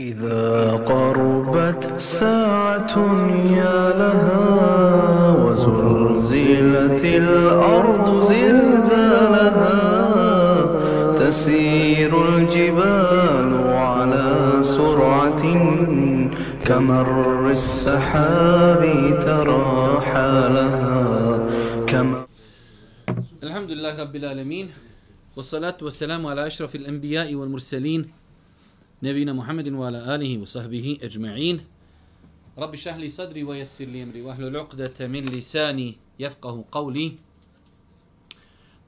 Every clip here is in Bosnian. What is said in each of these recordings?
إذا قربت ساعة يا لها وزلزلت الأرض زلزالها تسير الجبال على سرعة كمر السحاب ترى حالها كما الحمد لله رب العالمين والصلاة والسلام على أشرف الأنبياء والمرسلين نبينا محمد وعلى آله وصحبه أجمعين رب اشرح لي صدري ويسر لي أمري واحلل عقدة من لساني يفقه قولي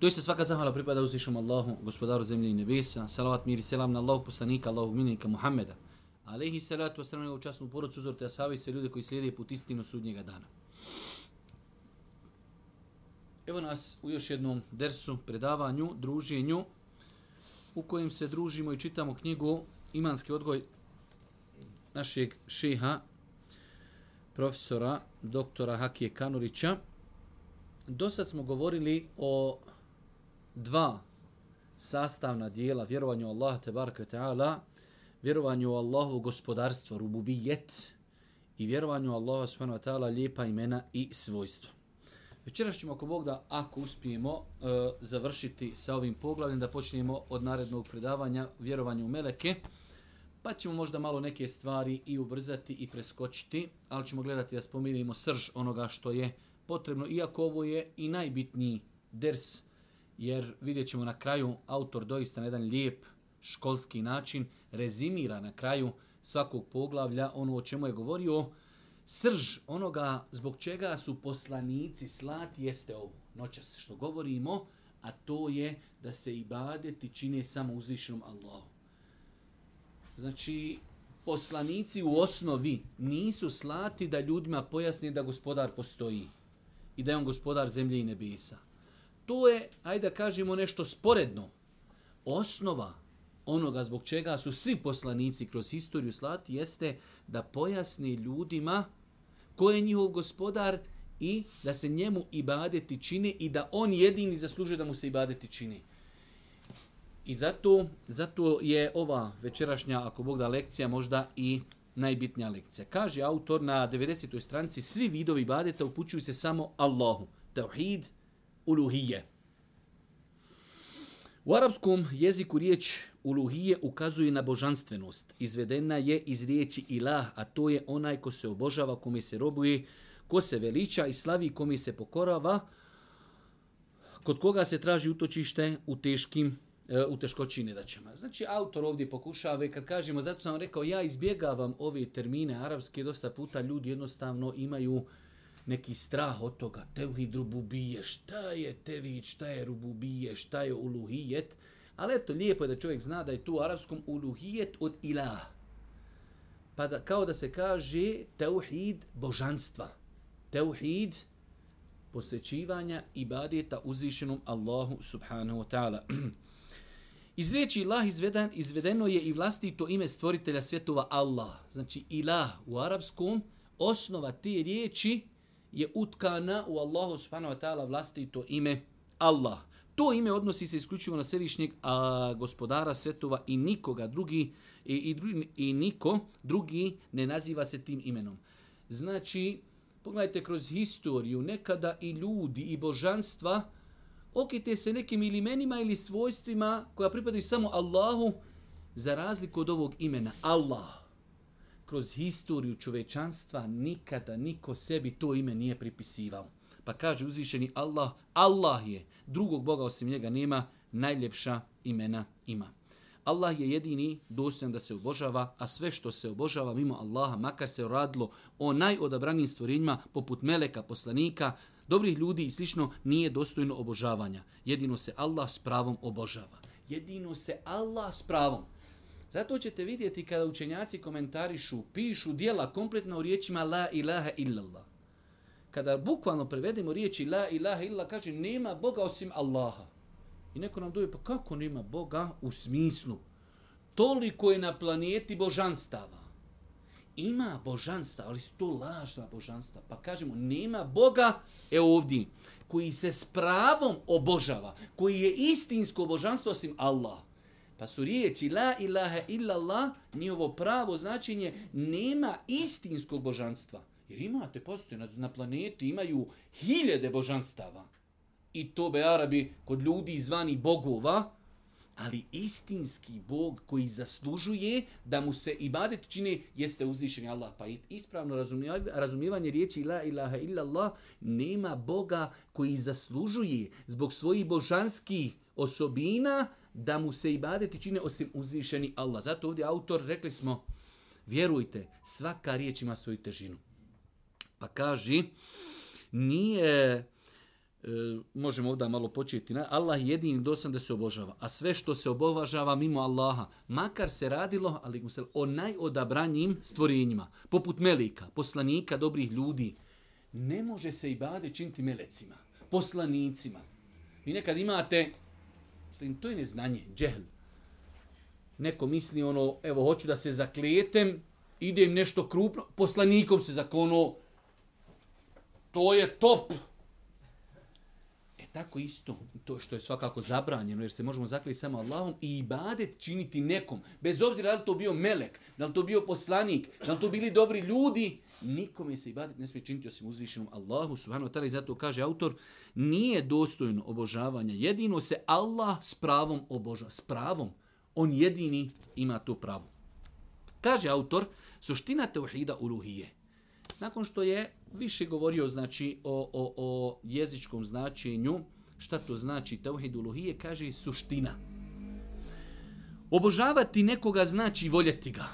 Doista svaka zahvala pripada uzvišom Allahu, gospodaru zemlje i nebesa. Salavat, mir i selam na Allahu poslanika, Allahu minika Muhammeda. Alehi salatu wa salam u časnu porodcu uzorte asavi sve ljude koji slijede put istinu sudnjega dana. Evo nas u još jednom dersu, predavanju, druženju, u kojem se družimo i čitamo knjigu Imanski odgoj našeg šeha, profesora, doktora Hakije Kanurića. Do sad smo govorili o dva sastavna dijela vjerovanju Allaha te baraka ta'ala, vjerovanju u Allahovu gospodarstvo, rububijet, i vjerovanju Allaha subhanahu wa ta'ala lijepa imena i svojstva. Večeras ćemo ako Bog da, ako uspijemo, e, završiti sa ovim poglavljem, da počnemo od narednog predavanja vjerovanju u Meleke, pa ćemo možda malo neke stvari i ubrzati i preskočiti, ali ćemo gledati da spominimo srž onoga što je potrebno, iako ovo je i najbitniji ders, jer vidjet ćemo na kraju, autor doista na jedan lijep školski način rezimira na kraju svakog poglavlja ono o čemu je govorio, srž onoga zbog čega su poslanici slati jeste ovo, noćas što govorimo, a to je da se ibadeti čine samo uzvišenom Allahu. Znači, poslanici u osnovi nisu slati da ljudima pojasni da gospodar postoji i da je on gospodar zemlje i nebesa. To je, ajde da kažemo, nešto sporedno. Osnova onoga zbog čega su svi poslanici kroz historiju slati jeste da pojasni ljudima ko je njihov gospodar i da se njemu ibadeti čini i da on jedini zaslužuje da mu se ibadeti čini. I zato, zato je ova večerašnja, ako Bog da, lekcija možda i najbitnija lekcija. Kaže autor na 90. stranici, svi vidovi badeta upućuju se samo Allahu. Tauhid, uluhije. U arapskom jeziku riječ uluhije ukazuje na božanstvenost. Izvedena je iz riječi ilah, a to je onaj ko se obožava, kome se robuje, ko se veliča i slavi, kome se pokorava, kod koga se traži utočište u teškim E, u teškoći nedaćama. Znači, autor ovdje pokušava, kad kažemo, zato sam rekao, ja izbjegavam ove termine arapske, dosta puta ljudi jednostavno imaju neki strah od toga, tevhid rububije, šta je tevhid, šta je rububije, šta je uluhijet, ali eto, lijepo je da čovjek zna da je tu u arapskom uluhijet od ilah. Pa da, kao da se kaže tevhid božanstva, tevhid posvećivanja ibadeta uzvišenom Allahu subhanahu wa ta'ala. Iz riječi ilah izveden, izvedeno je i vlastito ime stvoritelja svjetova Allah. Znači ilah u arapskom, osnova te riječi je utkana u Allahu subhanahu wa ta'ala vlastito ime Allah. To ime odnosi se isključivo na središnjeg a, gospodara svetova i nikoga drugi i, i, drugi, i niko drugi ne naziva se tim imenom. Znači, pogledajte kroz historiju, nekada i ljudi i božanstva okite se nekim ili imenima ili svojstvima koja pripadaju samo Allahu za razliku od ovog imena Allah kroz historiju čovečanstva nikada niko sebi to ime nije pripisivao. Pa kaže uzvišeni Allah, Allah je, drugog Boga osim njega nema, najljepša imena ima. Allah je jedini dostojan da se obožava, a sve što se obožava mimo Allaha, makar se radilo o najodabranijim stvorenjima, poput meleka, poslanika, dobrih ljudi i slično, nije dostojno obožavanja. Jedino se Allah s pravom obožava. Jedino se Allah s pravom. Zato ćete vidjeti kada učenjaci komentarišu, pišu dijela kompletno u riječima la ilaha illallah. Kada bukvalno prevedemo riječi la ilaha illallah, kaže nema Boga osim Allaha. I neko nam doje, pa kako nema Boga? U smislu, toliko je na planeti božanstava. Ima božanstva, ali su to lažna božanstva. Pa kažemo, nema Boga, e ovdje, koji se s pravom obožava, koji je istinsko božanstvo osim Allah. Pa su riječi la ilaha illallah, njihovo pravo značenje, nema istinskog božanstva. Jer imate, postoje na, na planeti, imaju hiljade božanstava. I to be Arabi kod ljudi zvani bogova, ali istinski bog koji zaslužuje da mu se ibadet čini jeste uzvišeni Allah. Pa ispravno razumijevanje riječi la ilaha illallah nema boga koji zaslužuje zbog svojih božanskih osobina da mu se ibadeti čine osim uzvišeni Allah. Zato ovdje autor rekli smo, vjerujte, svaka riječ ima svoju težinu. Pa kaži, nije E, možemo ovdje malo početi. Na, Allah jedini dosan da se obožava. A sve što se obožava mimo Allaha, makar se radilo ali se, o najodabranjim stvorenjima, poput melika, poslanika, dobrih ljudi, ne može se i bade činiti melecima, poslanicima. I nekad imate, mislim, to je neznanje, džehl. Neko misli ono, evo, hoću da se zaklijetem, idem nešto krupno, poslanikom se zakono, to je top, tako isto, to što je svakako zabranjeno, jer se možemo zakliti samo Allahom i ibadet činiti nekom, bez obzira da li to bio melek, da li to bio poslanik, da li to bili dobri ljudi, nikome se ibadet ne smije činiti osim uzvišenom Allahu, subhanahu wa ta'ala, i zato kaže autor, nije dostojno obožavanja, jedino se Allah s pravom obožava, s pravom, on jedini ima to pravo. Kaže autor, suština teuhida uluhije, nakon što je više govorio znači o, o, o jezičkom značenju, šta to znači tauhid uluhije, kaže suština. Obožavati nekoga znači voljeti ga.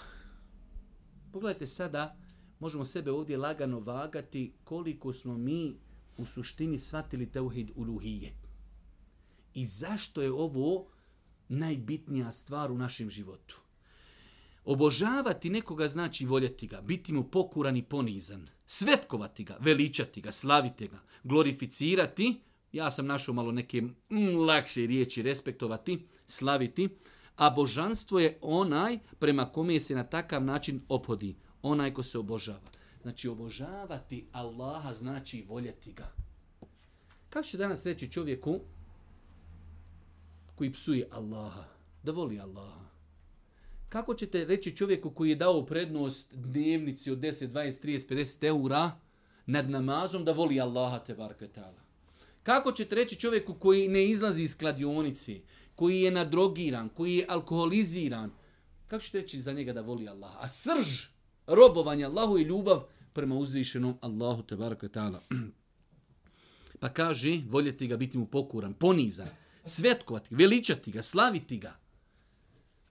Pogledajte sada, možemo sebe ovdje lagano vagati koliko smo mi u suštini shvatili tauhid uluhije. I zašto je ovo najbitnija stvar u našem životu? Obožavati nekoga znači voljeti ga, biti mu pokuran i ponizan, svetkovati ga, veličati ga, slaviti ga, glorificirati, ja sam našao malo neke mm, lakše riječi, respektovati, slaviti, a božanstvo je onaj prema kome se na takav način opodi, onaj ko se obožava. Znači, obožavati Allaha znači voljeti ga. Kako će danas reći čovjeku koji psuje Allaha, da voli Allaha? Kako ćete reći čovjeku koji je dao prednost dnevnici od 10, 20, 30, 50 eura nad namazom da voli Allaha te barketala? Kako ćete reći čovjeku koji ne izlazi iz kladionici, koji je nadrogiran, koji je alkoholiziran, kako ćete reći za njega da voli Allaha? A srž robovanja Allahu i ljubav prema uzvišenom Allahu te barketala. Pa kaže, voljeti ga biti mu pokuran, ponizan, svetkovati, veličati ga, slaviti ga.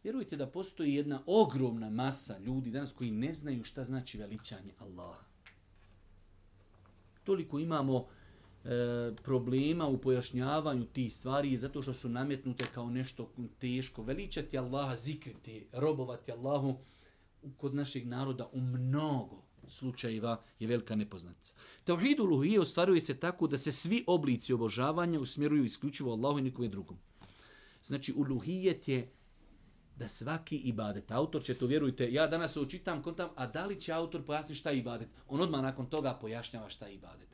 Vjerujte da postoji jedna ogromna masa ljudi danas koji ne znaju šta znači veličanje Allaha. Toliko imamo e, problema u pojašnjavanju tih stvari zato što su nametnute kao nešto teško. Veličati Allaha, zikriti, robovati Allahu kod našeg naroda u mnogo slučajeva je velika nepoznatica. Tauhid uluhije ostvaruje se tako da se svi oblici obožavanja usmjeruju isključivo Allahu i nikome drugom. Znači, uluhijet je da svaki ibadet, autor će to vjerujte, ja danas učitam kontam, a da li će autor pojasniti šta je ibadet? On odmah nakon toga pojašnjava šta je ibadet.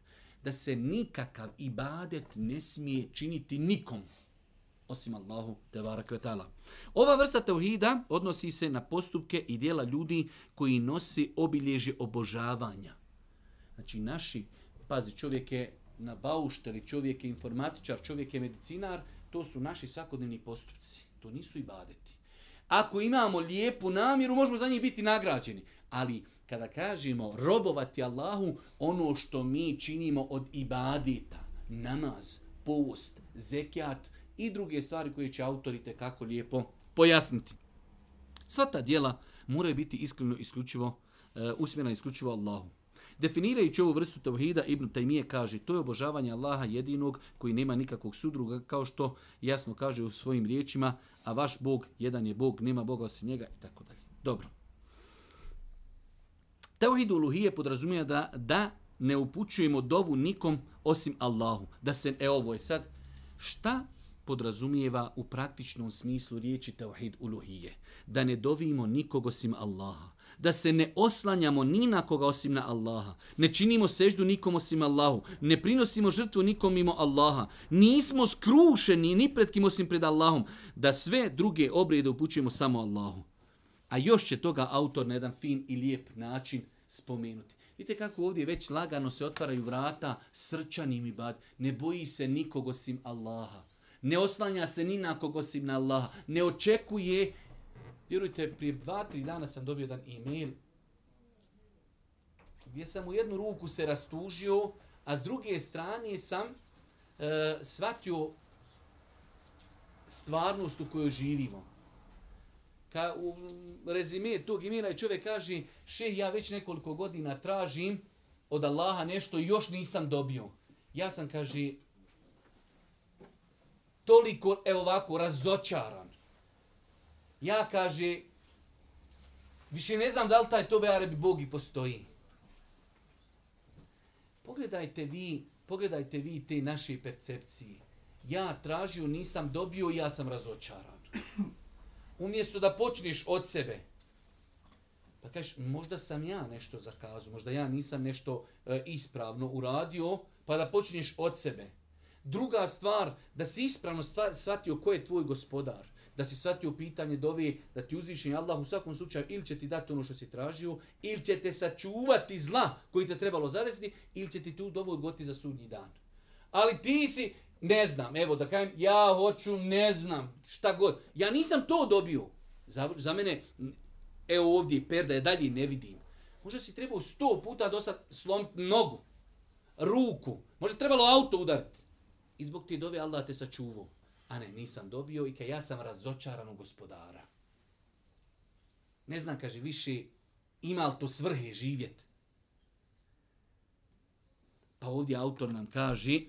Da se nikakav ibadet ne smije činiti nikom, osim Allahu te varakvetala. Ova vrsta tauhida odnosi se na postupke i dijela ljudi koji nosi obilježje obožavanja. Znači naši, pazi, čovjek je na baušteli, čovjek je informatičar, čovjek je medicinar, to su naši svakodnevni postupci. To nisu ibadeti. Ako imamo lijepu namjeru, možemo za njih biti nagrađeni. Ali kada kažemo robovati Allahu, ono što mi činimo od ibadita, namaz, post, zekjat i druge stvari koje će autorite kako lijepo pojasniti. Sva ta dijela moraju biti iskreno isključivo, uh, usmjerena isključivo Allahu. Definirajući ovu vrstu tevhida, Ibn Taymije kaže, to je obožavanje Allaha jedinog koji nema nikakvog sudruga, kao što jasno kaže u svojim riječima, a vaš Bog, jedan je Bog, nema Boga osim njega, i tako dalje. Dobro. Tevhid uluhije podrazumije da, da ne upućujemo dovu nikom osim Allahu. Da se, e ovo je sad, šta podrazumijeva u praktičnom smislu riječi tevhid uluhije? Da ne dovimo nikog osim Allaha da se ne oslanjamo ni na koga osim na Allaha. Ne činimo seždu nikom osim Allahu. Ne prinosimo žrtvu nikom mimo Allaha. Nismo skrušeni ni pred kim osim pred Allahom. Da sve druge obrede upućujemo samo Allahu. A još će toga autor na jedan fin i lijep način spomenuti. Vidite kako ovdje već lagano se otvaraju vrata srčanim ibad. Ne boji se nikog osim Allaha. Ne oslanja se ni na kog osim na Allaha. Ne očekuje Vjerujte, prije dva, tri dana sam dobio jedan e-mail gdje sam u jednu ruku se rastužio, a s druge strane sam e, shvatio stvarnost u kojoj živimo. Ka, u rezime tog imena je čovjek kaže, še, ja već nekoliko godina tražim od Allaha nešto i još nisam dobio. Ja sam, kaže, toliko, evo ovako, razočaran ja kaže, više ne znam da li taj Tobe Arabi Bog i postoji. Pogledajte vi, pogledajte vi te naše percepcije. Ja tražio, nisam dobio ja sam razočaran. Umjesto da počneš od sebe, pa kažeš, možda sam ja nešto zakazao, možda ja nisam nešto e, ispravno uradio, pa da počneš od sebe. Druga stvar, da si ispravno shvatio ko je tvoj gospodar da si shvatio pitanje dove, da ti uzvišen Allah u svakom slučaju ili će ti dati ono što si tražio, ili će te sačuvati zla koji te trebalo zadesiti, ili će ti tu dovu odgoti za sudnji dan. Ali ti si, ne znam, evo da kajem, ja hoću, ne znam, šta god. Ja nisam to dobio. Za, za mene, evo ovdje, perda je dalje ne vidim. Možda si trebao sto puta do sad slomiti nogu, ruku, možda trebalo auto udariti. I zbog ti dove Allah te sačuvao a ne, nisam dobio i kad ja sam razočaran u gospodara. Ne znam, kaže, više ima li to svrhe živjet? Pa ovdje autor nam kaže,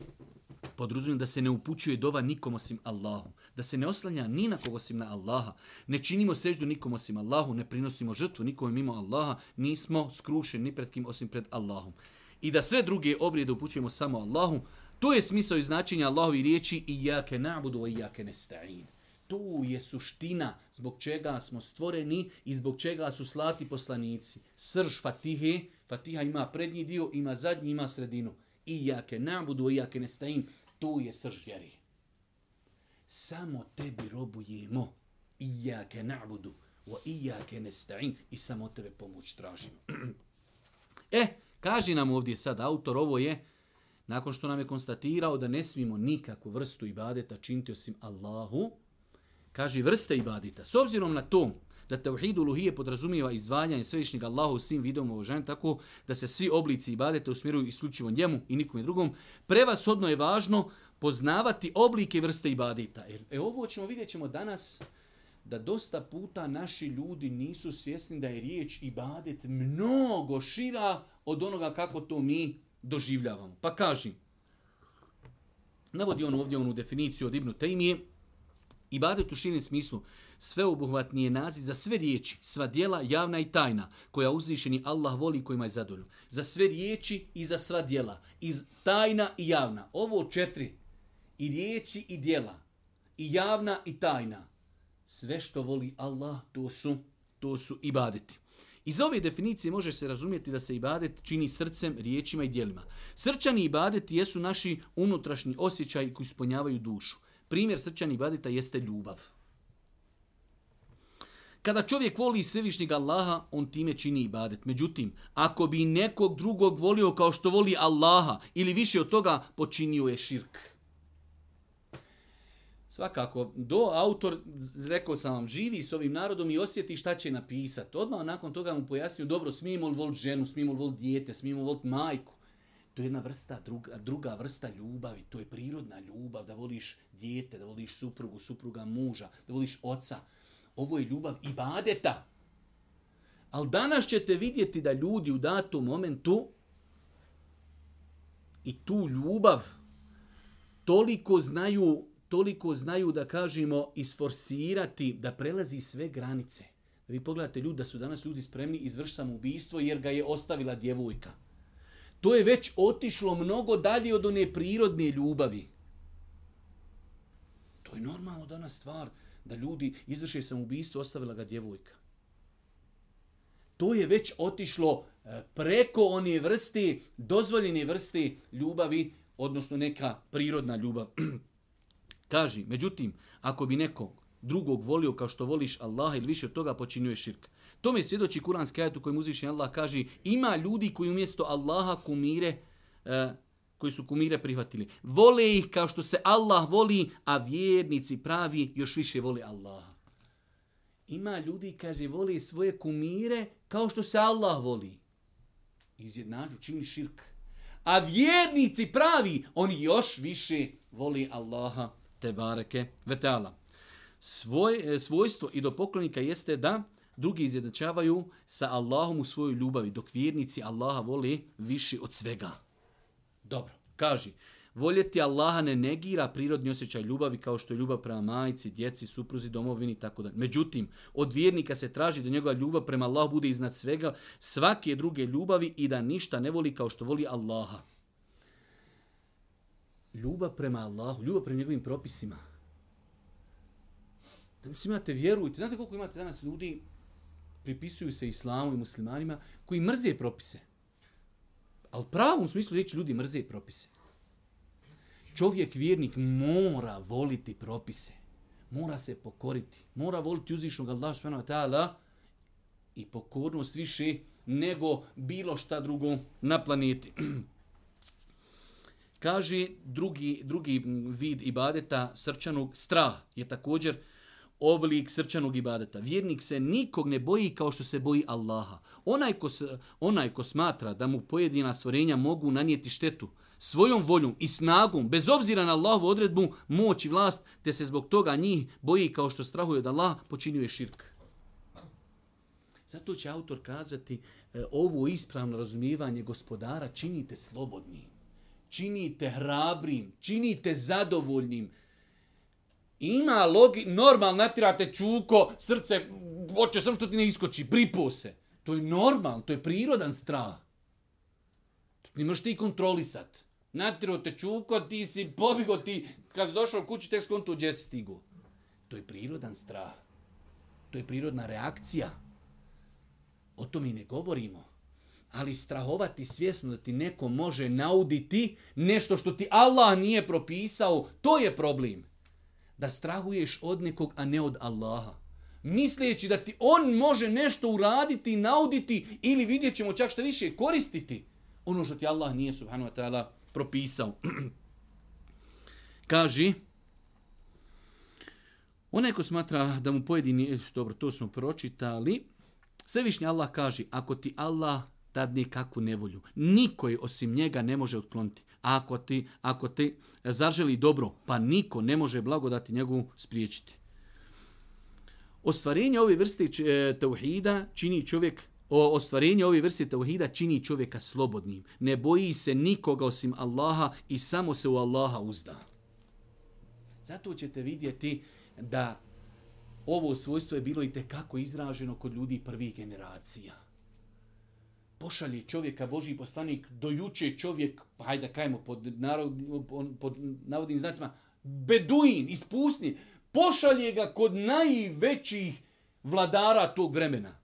podruzumijem da se ne upućuje dova nikom osim Allahu, da se ne oslanja ni na koga osim na Allaha, ne činimo seždu nikom osim Allahu, ne prinosimo žrtvu nikom mimo Allaha, nismo skrušeni ni pred kim osim pred Allahom. I da sve druge obrijede upućujemo samo Allahu, To je smisao i značenje Allahovi riječi i jake na'budu i jake nesta'in. Tu je suština zbog čega smo stvoreni i zbog čega su slati poslanici. Srž Fatihe, Fatiha ima prednji dio, ima zadnji, ima sredinu. I jake na'budu i jake nesta'in. Tu je srž vjeri. Samo tebi robujemo. I jake na'budu i jake nesta'in. I samo tebe pomoć tražimo. e, kaži nam ovdje sad autor, ovo je nakon što nam je konstatirao da ne smijemo nikakvu vrstu ibadeta činiti osim Allahu, kaže vrste ibadeta. S obzirom na to da tevhid uluhije podrazumijeva izdvajanje svevišnjeg Allaha u svim vidom obožanja, tako da se svi oblici ibadeta usmjeruju isključivo njemu i nikom drugom, prevashodno je važno poznavati oblike vrste ibadeta. Jer e, ovo ćemo vidjet ćemo danas da dosta puta naši ljudi nisu svjesni da je riječ ibadet mnogo šira od onoga kako to mi doživljavamo. Pa kaži, navodi on ovdje onu definiciju od Ibnu Tejmije, ibadet u širem smislu sveobuhvatni je naziv za sve riječi, sva dijela, javna i tajna, koja uzvišeni Allah voli kojima je zadovoljno. Za sve riječi i za sva dijela, iz tajna i javna. Ovo četiri, i riječi i dijela, i javna i tajna. Sve što voli Allah, to su, to su ibadeti. Iz ove definicije može se razumjeti da se ibadet čini srcem, riječima i dijelima. Srčani ibadeti jesu naši unutrašnji osjećaji koji ispunjavaju dušu. Primjer srčani ibadeta jeste ljubav. Kada čovjek voli svevišnjeg Allaha, on time čini ibadet. Međutim, ako bi nekog drugog volio kao što voli Allaha ili više od toga, počinio je širk. Svakako, do autor, rekao sam vam, živi s ovim narodom i osjeti šta će napisati. Odmah nakon toga mu pojasnio, dobro, smijemo li voliti ženu, smijemo li voliti dijete, smijemo li voliti majku. To je jedna vrsta, druga, druga vrsta ljubavi, to je prirodna ljubav, da voliš dijete, da voliš suprugu, supruga muža, da voliš oca. Ovo je ljubav ibadeta. Ali danas ćete vidjeti da ljudi u datom momentu i tu ljubav toliko znaju toliko znaju da kažemo isforsirati da prelazi sve granice. Da vi pogledate ljudi da su danas ljudi spremni izvršiti samoubistvo jer ga je ostavila djevojka. To je već otišlo mnogo dalje od one prirodne ljubavi. To je normalno danas stvar da ljudi izvrše samoubistvo ostavila ga djevojka. to je već otišlo e, preko one vrste, dozvoljene vrste ljubavi, odnosno neka prirodna ljubav. Kaži, međutim, ako bi nekog drugog volio kao što voliš Allaha ili više od toga počinjuje širk. To mi svjedoči kuranski ajet u kojem uzvišen Allah kaže ima ljudi koji umjesto Allaha kumire, e, koji su kumire prihvatili. Vole ih kao što se Allah voli, a vjernici pravi još više vole Allaha. Ima ljudi, kaže, voli svoje kumire kao što se Allah voli. Izjednađu, čini širk. A vjernici pravi, oni još više voli Allaha, te bareke, vetala. Svoj, e, svojstvo i do poklonika jeste da drugi izjednačavaju sa Allahom u svojoj ljubavi, dok vjernici Allaha voli više od svega. Dobro, kaži, voljeti Allaha ne negira prirodni osjećaj ljubavi kao što je ljubav prema majici, djeci, supruzi, domovini i tako dalje. Međutim, od vjernika se traži da njegova ljubav prema Allahu bude iznad svega svake druge ljubavi i da ništa ne voli kao što voli Allaha. Ljubav prema Allahu, ljubav prema njegovim propisima. Danas imate, vjerujte, znate koliko imate danas ljudi, pripisuju se islamu i muslimanima, koji mrze propise. Ali pravom smislu reći ljudi mrze propise. Čovjek vjernik mora voliti propise. Mora se pokoriti. Mora voliti uzvišnog Allah subhanahu wa ta'ala i pokornost više nego bilo šta drugo na planeti. Kaže drugi, drugi vid ibadeta srčanog strah je također oblik srčanog ibadeta. Vjernik se nikog ne boji kao što se boji Allaha. Onaj ko, se, onaj ko smatra da mu pojedina stvorenja mogu nanijeti štetu svojom voljom i snagom, bez obzira na Allahovu odredbu, moć i vlast, te se zbog toga njih boji kao što strahuje od Allaha, počinjuje širk. Zato će autor kazati e, ovo ispravno razumijevanje gospodara činite slobodnim, činite hrabrim, činite zadovoljnim, Ima logi, normal, natirate čuko, srce, hoće samo što ti ne iskoči, pripo se. To je normal, to je prirodan strah. Ne možeš ti kontrolisat. Natiro te čuko, ti si pobigo, ti kad si došao kući, tek skonto gdje si stigo. To je prirodan strah. To je prirodna reakcija. O tome i ne govorimo. Ali strahovati svjesno da ti neko može nauditi nešto što ti Allah nije propisao, to je problem da strahuješ od nekog, a ne od Allaha. Misleći da ti on može nešto uraditi, nauditi ili vidjet ćemo čak što više koristiti ono što ti Allah nije subhanahu wa ta'ala propisao. Kaži, onaj ko smatra da mu pojedini, dobro, to smo pročitali, Svevišnji Allah kaže, ako ti Allah dadne kakvu nevolju. Niko je osim njega ne može otkloniti. A ako ti, ako ti zaželi dobro, pa niko ne može blagodati njegovu spriječiti. Ostvarenje ove vrste e, tauhida čini čovjek O ostvarenje ove vrste tauhida čini čovjeka slobodnim. Ne boji se nikoga osim Allaha i samo se u Allaha uzda. Zato ćete vidjeti da ovo svojstvo je bilo i kako izraženo kod ljudi prvih generacija pošalje čovjeka Boži poslanik, dojuče čovjek, pa hajde da kajemo pod, narod, pod navodnim znacima, beduin, ispusni, pošalje ga kod najvećih vladara tog vremena.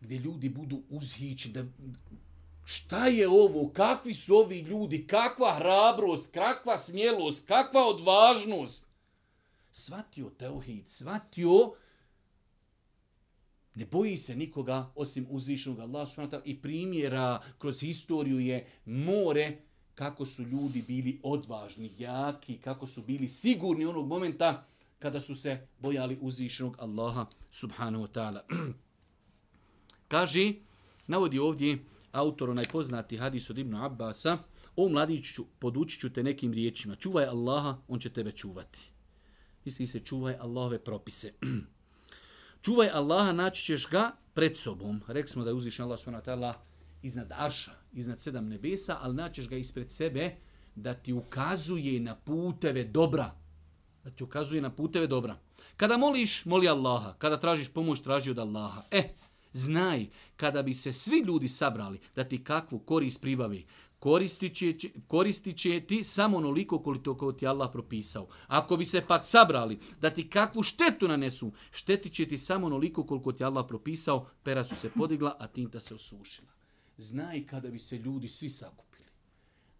Gdje ljudi budu uzhići, da, šta je ovo, kakvi su ovi ljudi, kakva hrabrost, kakva smjelost, kakva odvažnost. Svatio Teohid, svatio Ne boji se nikoga osim uzvišenog Allaha subhanahu i primjera kroz historiju je more kako su ljudi bili odvažni, jaki, kako su bili sigurni onog momenta kada su se bojali uzvišenog Allaha subhanahu wa ta'ala. Kaže, navodi ovdje autor onaj poznati hadis od Ibnu Abbasa, o mladiću, podučit ću te nekim riječima. Čuvaj Allaha, on će tebe čuvati. Misli se, čuvaj Allahove propise. čuvaj Allaha, naći ćeš ga pred sobom. Rekli smo da je uzvišen Allah s.w.t. iznad Arša, iznad sedam nebesa, ali naćeš ga ispred sebe da ti ukazuje na puteve dobra. Da ti ukazuje na puteve dobra. Kada moliš, moli Allaha. Kada tražiš pomoć, traži od Allaha. E, znaj, kada bi se svi ljudi sabrali da ti kakvu korist pribavi, koristit će, koristit će ti samo onoliko koliko ti Allah propisao. Ako bi se pak sabrali da ti kakvu štetu nanesu, štetit će ti samo onoliko koliko ti Allah propisao, pera su se podigla, a tinta se osušila. Znaj kada bi se ljudi svi sakupili,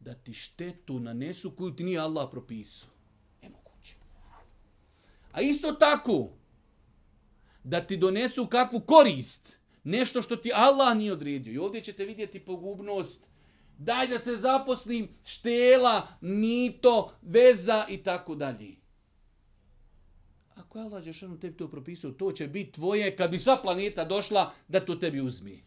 da ti štetu nanesu koju ti nije Allah propisao. Nemoguće. A isto tako, da ti donesu kakvu korist, nešto što ti Allah nije odredio. I ovdje ćete vidjeti pogubnost daj da se zaposlim, štela, mito, veza i tako dalje. Ako je Allah Žešanu tebi to propisao, to će biti tvoje kad bi sva planeta došla da to tebi uzmi.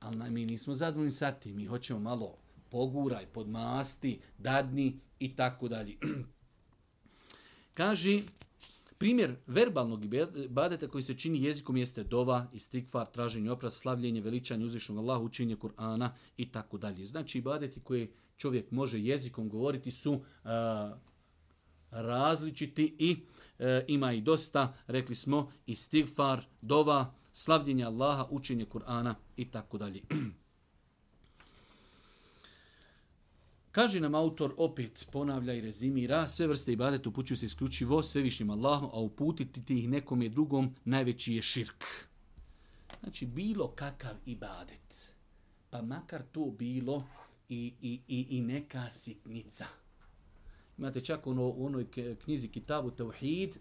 Ali mi nismo zadovoljni sa tim, mi hoćemo malo poguraj, podmasti, dadni i tako dalje. Kaže, Primjer verbalnog ibadeta koji se čini jezikom jeste dova, istikvar, traženje oprosta, slavljenje, veličanje uzvišnog Allaha, učenje Kur'ana i tako dalje. Znači ibadeti koje čovjek može jezikom govoriti su uh, različiti i uh, ima i dosta, rekli smo, istigfar, dova, slavljenje Allaha, učenje Kur'ana i tako dalje. Kaže nam autor, opet ponavlja i rezimira, sve vrste ibadeta upućuju se isključivo svevišnjim Allahom, a uputiti ti ih nekom je drugom najveći je širk. Znači, bilo kakav ibadet, pa makar to bilo i, i, i, i neka sitnica. Imate čak ono, u onoj knjizi Kitabu Tauhid,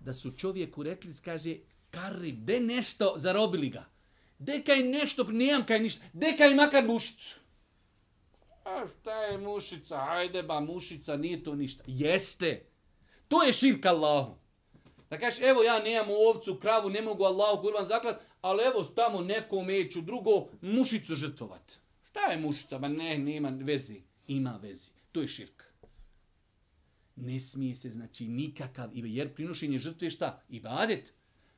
da su čovjeku rekli, kaže, kari, de nešto, zarobili ga. De kaj nešto, nijem kaj ništa, de kaj makar bušicu. A šta je mušica? Hajde ba, mušica, nije to ništa. Jeste. To je širk Allahu. Da kažeš, evo ja nemam ovcu, kravu, ne mogu Allahu kurban zaklat, ali evo tamo nekom meću, drugo, mušicu žrtvovat. Šta je mušica? Ba ne, nema vezi. Ima vezi. To je širk. Ne smije se, znači, nikakav, jer prinošenje žrtve šta? Ibadet.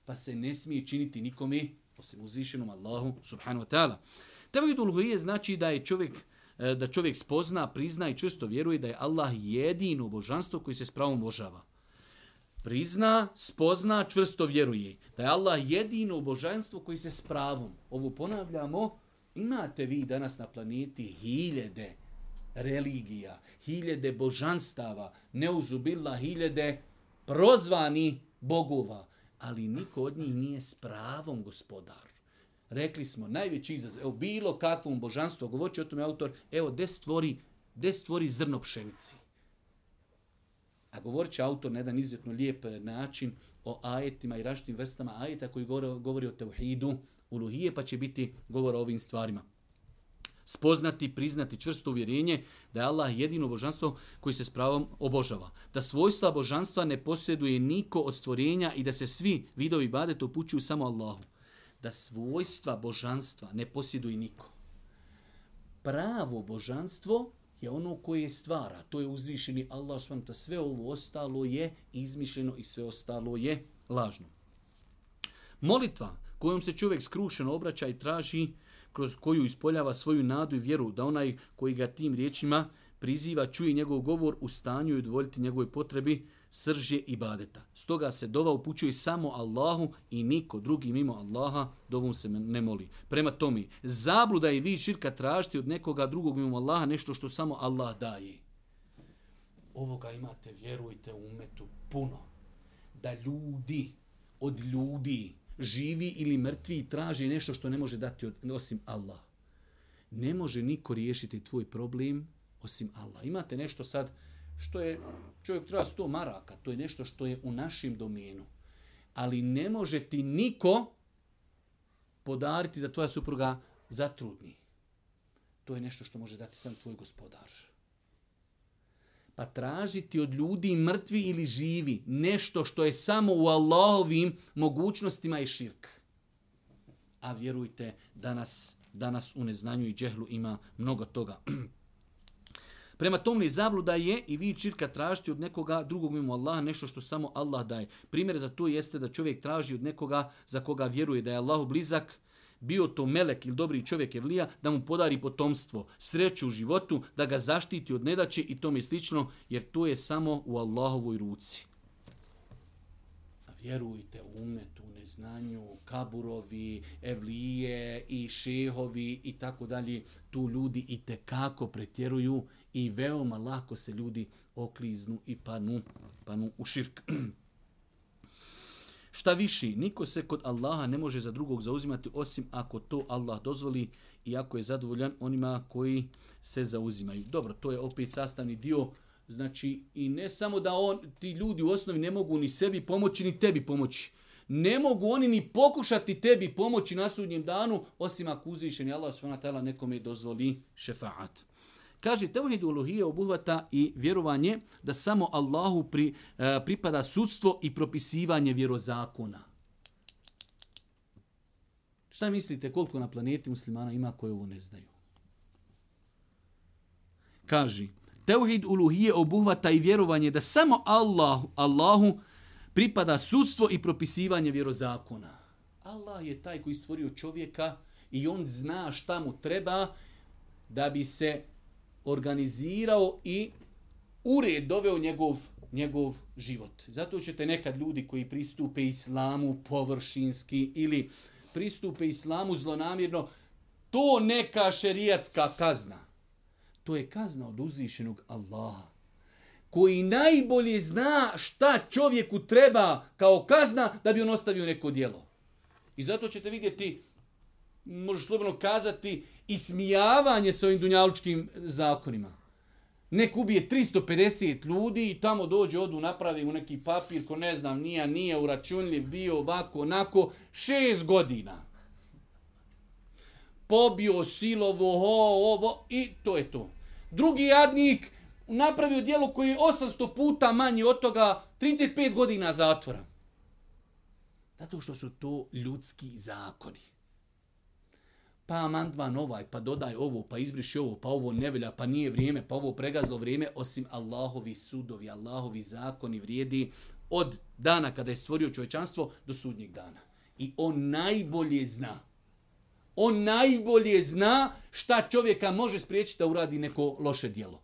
Pa se ne smije činiti nikome, osim uzvišenom Allahu, subhanahu wa ta'ala. Tebo je znači da je čovjek E, da čovjek spozna, prizna i čvrsto vjeruje da je Allah jedino božanstvo koji se spravom možava. Prizna, spozna, čvrsto vjeruje da je Allah jedino božanstvo koji se spravom. Ovo ponavljamo, imate vi danas na planeti hiljede religija, hiljede božanstava, neuzubila hiljede prozvani bogova, ali niko od njih nije s pravom gospodar. Rekli smo, najveći izazov, evo bilo kakvom božanstvu, govorit o tome autor, evo, gde stvori, gde stvori zrno pšenici. A govorit će autor na jedan izuzetno lijep način o ajetima i raštim vrstama ajeta koji govori, govori o tevhidu, uluhije, pa će biti govor o ovim stvarima. Spoznati, priznati čvrsto uvjerenje da je Allah jedino božanstvo koji se s pravom obožava. Da svojstva božanstva ne posjeduje niko od stvorenja i da se svi vidovi badeta upućuju samo Allahu da svojstva božanstva ne posjeduje niko. Pravo božanstvo je ono koje stvara. To je uzvišeni Allah SWT. Sve ovo ostalo je izmišljeno i sve ostalo je lažno. Molitva kojom se čovjek skrušeno obraća i traži kroz koju ispoljava svoju nadu i vjeru da onaj koji ga tim riječima priziva, čuje njegov govor u stanju i udvoljiti njegove potrebi, srž je ibadeta. Stoga se dova upućuje samo Allahu i niko drugi mimo Allaha dovom se ne moli. Prema tome, zabluda je vi širka tražiti od nekoga drugog mimo Allaha nešto što samo Allah daje. Ovoga imate, vjerujte, u umetu puno. Da ljudi od ljudi živi ili mrtvi traži nešto što ne može dati od, osim Allah. Ne može niko riješiti tvoj problem osim Allah. Imate nešto sad što je, čovjek treba 100 maraka, to je nešto što je u našem domenu. Ali ne može ti niko podariti da tvoja supruga zatrudni. To je nešto što može dati sam tvoj gospodar. Pa tražiti od ljudi mrtvi ili živi nešto što je samo u Allahovim mogućnostima je širk. A vjerujte, danas, danas u neznanju i džehlu ima mnogo toga. Prema tome zabluda je i vi čirka tražiti od nekoga drugog mimo Allaha nešto što samo Allah daje. Primjer za to jeste da čovjek traži od nekoga za koga vjeruje da je Allahu blizak, bio to melek ili dobri čovjek evlija, da mu podari potomstvo, sreću u životu, da ga zaštiti od nedaće i tome slično, jer to je samo u Allahovoj ruci. A vjerujte u neznanju, kaburovi, evlije i šehovi i tako dalje, tu ljudi i te kako pretjeruju i veoma lako se ljudi okliznu i panu, panu u širk. Šta viši, niko se kod Allaha ne može za drugog zauzimati osim ako to Allah dozvoli i ako je zadovoljan onima koji se zauzimaju. Dobro, to je opet sastavni dio Znači, i ne samo da on, ti ljudi u osnovi ne mogu ni sebi pomoći, ni tebi pomoći. Ne mogu oni ni pokušati tebi pomoći na sudnjem danu, osim ako uzvišeni Allah s.w.t. nekome dozvoli šefaat. Kaže, tevhid uluhije obuhvata i vjerovanje da samo Allahu pri, e, pripada sudstvo i propisivanje vjerozakona. Šta mislite koliko na planeti muslimana ima koji ovo ne znaju? Kaže, Teuhid uluhije obuhvata i vjerovanje da samo Allahu, Allahu pripada sudstvo i propisivanje vjerozakona. Allah je taj koji stvorio čovjeka i on zna šta mu treba da bi se organizirao i ured doveo njegov, njegov život. Zato ćete nekad ljudi koji pristupe islamu površinski ili pristupe islamu zlonamjerno, to neka šerijatska kazna. To je kazna od uzvišenog Allaha koji najbolje zna šta čovjeku treba kao kazna da bi on ostavio neko dijelo. I zato ćete vidjeti, možeš slobodno kazati, ismijavanje s ovim dunjalučkim zakonima. Nek ubije 350 ljudi i tamo dođe, odu, napravi mu neki papir ko ne znam, nije, nije uračunljiv, bio ovako, onako, šest godina pobio silovo, ho, ovo, i to je to. Drugi jadnik napravio dijelo koji je 800 puta manji od toga, 35 godina zatvora. Zato što su to ljudski zakoni. Pa amandman ovaj, pa dodaj ovo, pa izbriši ovo, pa ovo ne velja, pa nije vrijeme, pa ovo pregazlo vrijeme, osim Allahovi sudovi, Allahovi zakoni vrijedi od dana kada je stvorio čovečanstvo do sudnjeg dana. I on najbolje zna On najbolje zna šta čovjeka može spriječiti da uradi neko loše dijelo.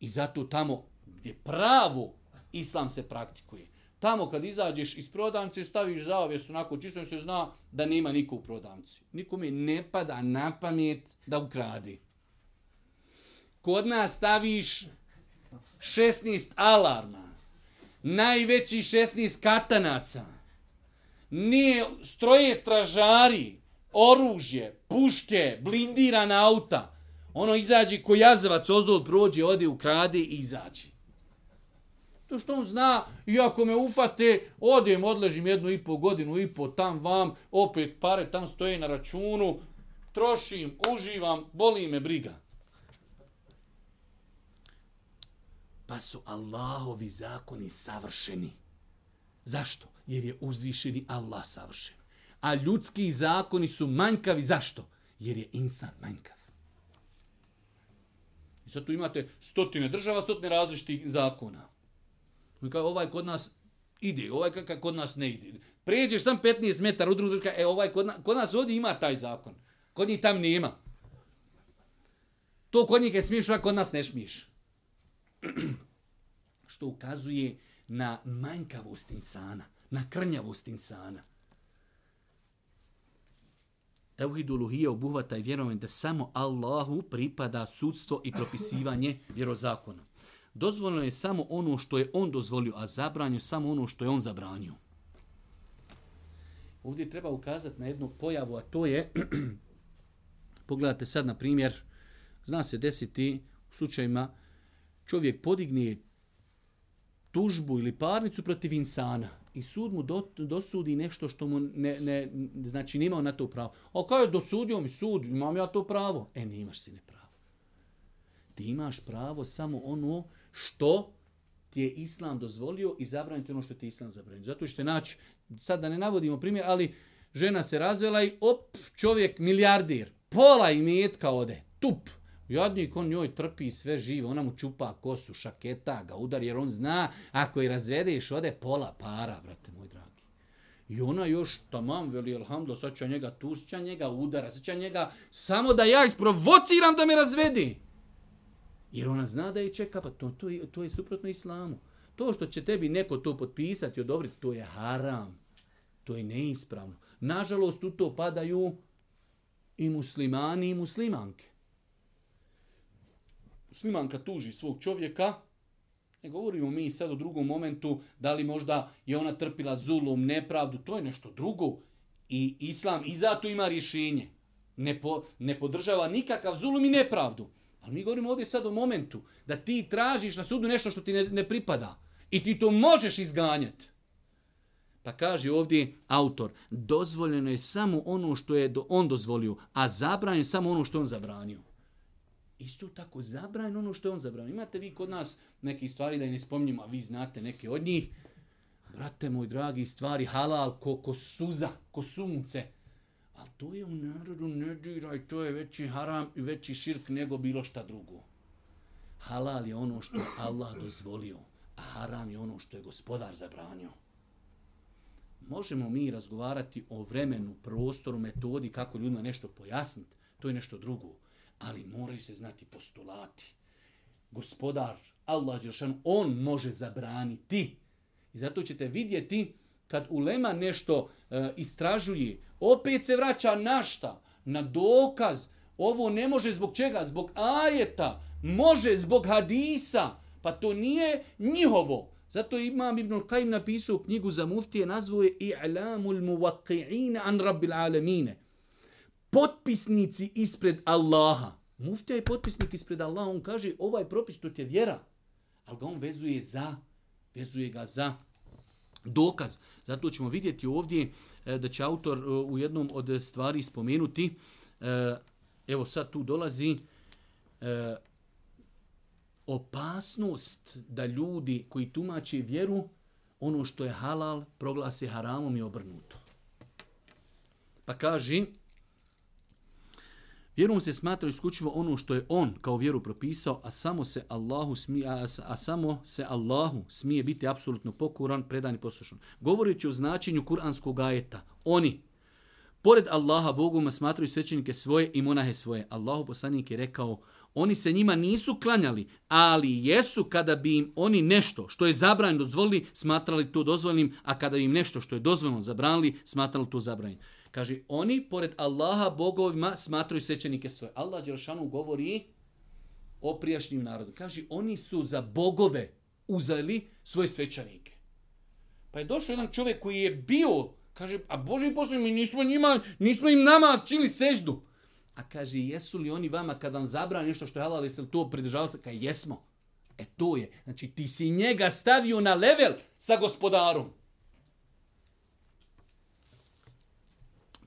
I zato tamo gdje pravo islam se praktikuje. Tamo kad izađeš iz prodavnice, staviš zavijes onako čisto se zna da nema niko u prodavnici. Nikome ne pada na pamet da ukradi. Kod nas staviš 16 alarma, najveći 16 katanaca, nije stroje stražari, oružje, puške, blindirana auta. Ono izađe ko jazavac ozdol prođe, ode u krade i izađe. To što on zna, iako me ufate, odem, odležim jednu i po godinu i po tam vam, opet pare tam stoje na računu, trošim, uživam, boli me briga. Pa su Allahovi zakoni savršeni. Zašto? Jer je uzvišeni Allah savršen a ljudski zakoni su manjkavi. Zašto? Jer je insan manjkav. I sad tu imate stotine država, stotine različitih zakona. I kao ovaj kod nas ide, ovaj kakav kod nas ne ide. Pređeš sam 15 metara u drugu državu, e ovaj kod, na, kod nas ovdje ima taj zakon. Kod njih tam nema. To kod njih je smiješ, a kod nas ne smiješ. Što ukazuje na manjkavost insana, na krnjavost insana. Teuhid uluhije obuhvata i vjerovanje da samo Allahu pripada sudstvo i propisivanje vjerozakona. Dozvoljeno je samo ono što je on dozvolio, a zabranio samo ono što je on zabranio. Ovdje treba ukazati na jednu pojavu, a to je, pogledajte sad na primjer, zna se desiti u slučajima, čovjek podigne tužbu ili parnicu protiv insana i sud mu do, dosudi nešto što mu ne, ne, znači nema na to pravo. A kao je dosudio mi sud, imam ja to pravo? E, ne imaš si ne pravo. Ti imaš pravo samo ono što ti je islam dozvolio i zabraniti ono što ti je islam zabranio. Zato ćete naći, sad da ne navodimo primjer, ali žena se razvela i op, čovjek milijardir, pola imetka ode, tup. Jadnik, on njoj trpi sve živo, ona mu čupa kosu, šaketa ga, udar, jer on zna, ako je razvedeš, ode pola para, brate moj dragi. I ona još, tamam, veli, alhamdulillah, sad će njega tušća, njega udara, sad će njega, samo da ja isprovociram da me razvedi. Jer ona zna da je čeka, pa to, to, je, to je suprotno islamu. To što će tebi neko to potpisati i odobriti, to je haram. To je neispravno. Nažalost, u to padaju i muslimani i muslimanke. Muslimanka tuži svog čovjeka, ne govorimo mi sad u drugom momentu da li možda je ona trpila zulum, nepravdu, to je nešto drugo. I islam i zato ima rješenje. Ne, po, ne podržava nikakav zulum i nepravdu. Ali mi govorimo ovdje sad o momentu da ti tražiš na sudu nešto što ti ne, ne pripada. I ti to možeš izganjati. Pa kaže ovdje autor, dozvoljeno je samo ono što je do, on dozvolio, a zabranjeno je samo ono što on zabranio. Isto tako zabranjeno ono što je on zabranio. Imate vi kod nas neke stvari da i ne spomnimo, a vi znate neke od njih. Brate moj dragi, stvari halal ko, ko suza, ko sunce. A to je u narodu ne diraj, to je veći haram i veći širk nego bilo šta drugo. Halal je ono što Allah dozvolio, a haram je ono što je gospodar zabranio. Možemo mi razgovarati o vremenu, prostoru, metodi, kako ljudima nešto pojasniti. To je nešto drugo. Ali moraju se znati postulati. Gospodar, Allah Đelšan, on može zabraniti. I zato ćete vidjeti kad ulema nešto e, istražuje, opet se vraća na šta? Na dokaz. Ovo ne može zbog čega? Zbog ajeta. Može zbog hadisa. Pa to nije njihovo. Zato imam Ibn Qajim napisao knjigu za muftije, nazvao je I'lamul muwaqi'ina an rabbil alamine. Potpisnici ispred Allaha. Muftija je potpisnik ispred Allaha. On kaže, ovaj propis to ti je vjera. Ali ga on vezuje za, vezuje ga za dokaz. Zato ćemo vidjeti ovdje e, da će autor e, u jednom od stvari spomenuti, e, evo sad tu dolazi opasnost da ljudi koji tumače vjeru, ono što je halal, proglase haramom i obrnuto. Pa kaže, vjerom se smatra isključivo ono što je on kao vjeru propisao, a samo se Allahu smije, a, a samo se Allahu smije biti apsolutno pokuran, predan i poslušan. Govoreći o značenju kuranskog ajeta, oni, pored Allaha Boguma smatraju svećenike svoje i monahe svoje. Allahu poslanik je rekao, oni se njima nisu klanjali, ali jesu kada bi im oni nešto što je zabranjeno dozvolili, smatrali to dozvoljnim, a kada im nešto što je dozvoljeno zabranili, smatrali to zabranjeno. Kaže, oni pored Allaha bogovima smatraju svećenike svoje. Allah Đelšanu govori o prijašnjim narodu. Kaže, oni su za bogove uzeli svoje svećanike. Pa je došao jedan čovjek koji je bio, kaže, a Boži poslije, mi nismo njima, nismo im nama čili seždu. A kaže, jesu li oni vama kad vam zabrani nešto što je halal, jeste li to pridržavali se? Kaže, jesmo. E to je. Znači, ti si njega stavio na level sa gospodarom.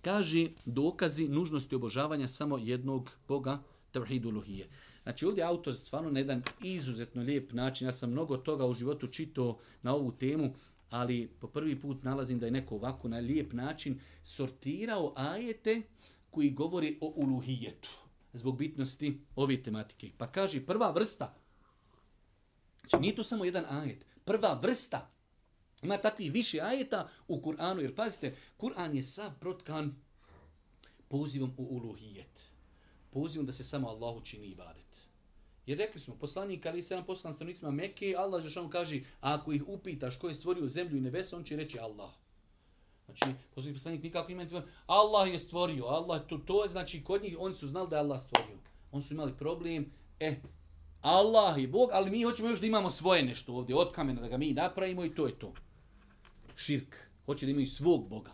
Kaže, dokazi nužnosti obožavanja samo jednog Boga, Tevhidu Luhije. Znači, ovdje autor stvarno na jedan izuzetno lijep način, ja sam mnogo toga u životu čitao na ovu temu, ali po prvi put nalazim da je neko ovako na lijep način sortirao ajete koji govori o uluhijetu zbog bitnosti ove tematike. Pa kaže prva vrsta, znači nije to samo jedan ajet, prva vrsta, ima takvi više ajeta u Kur'anu, jer pazite, Kur'an je sav protkan pozivom u uluhijet. Pozivom da se samo Allahu čini ibadet. Jer rekli smo, poslanik, ali se nam poslan stanovnicima Mekke, Allah Žešanu kaže, ako ih upitaš ko je stvorio zemlju i nebesa, on će reći Allah. Znači, poslanik, poslanik nikako ima Allah je stvorio, Allah, to, to je znači kod njih, oni su znali da je Allah stvorio. Oni su imali problem, e, Allah je Bog, ali mi hoćemo još da imamo svoje nešto ovdje od kamena, da ga mi napravimo i to je to. Širk. Hoće da imaju svog Boga.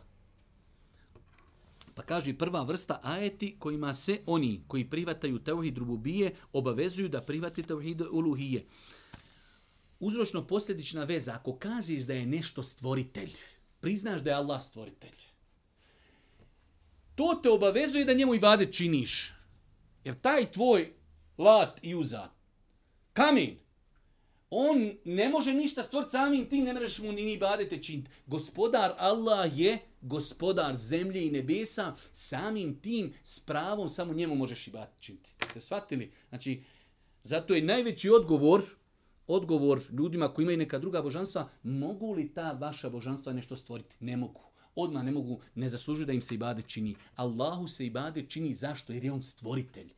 Pa kaže prva vrsta ajeti kojima se oni koji privataju tevhid rububije obavezuju da privati tevhid uluhije. Uzročno posljedična veza, ako kažeš da je nešto stvoritelj, priznaš da je Allah stvoritelj. To te obavezuje da njemu ibadet činiš. Jer taj tvoj lat i uzat, kamen, on ne može ništa stvoriti samim tim, ne možeš mu ni ibadete činiti. Gospodar Allah je gospodar zemlje i nebesa, samim tim s pravom samo njemu možeš ibadet činiti. Ste shvatili? Znači, zato je najveći odgovor odgovor ljudima koji imaju neka druga božanstva, mogu li ta vaša božanstva nešto stvoriti? Ne mogu. Odmah ne mogu, ne zaslužuju da im se ibade čini. Allahu se ibade čini zašto? Jer je on stvoritelj.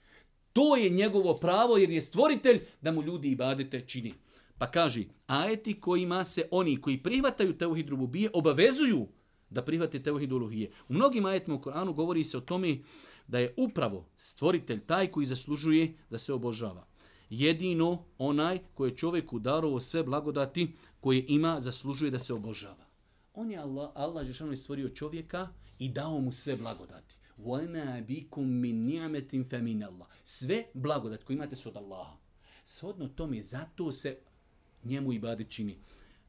To je njegovo pravo jer je stvoritelj da mu ljudi ibadete čini. Pa kaže, ajeti kojima se oni koji prihvataju teuhid rububije obavezuju da prihvate teuhid uluhije. U mnogim ajetima u Koranu govori se o tome da je upravo stvoritelj taj koji zaslužuje da se obožava. Jedino onaj koji je čovjeku darovo sve blagodati koje ima zaslužuje da se obožava. On je Allah, Allah Žešanu stvorio čovjeka i dao mu sve blagodati. وَمَا بِكُمْ مِنْ نِعْمَةٍ فَمِنَ اللَّهِ Sve blagodat koje imate su od Allaha. Shodno tome, zato se njemu ibadet čini.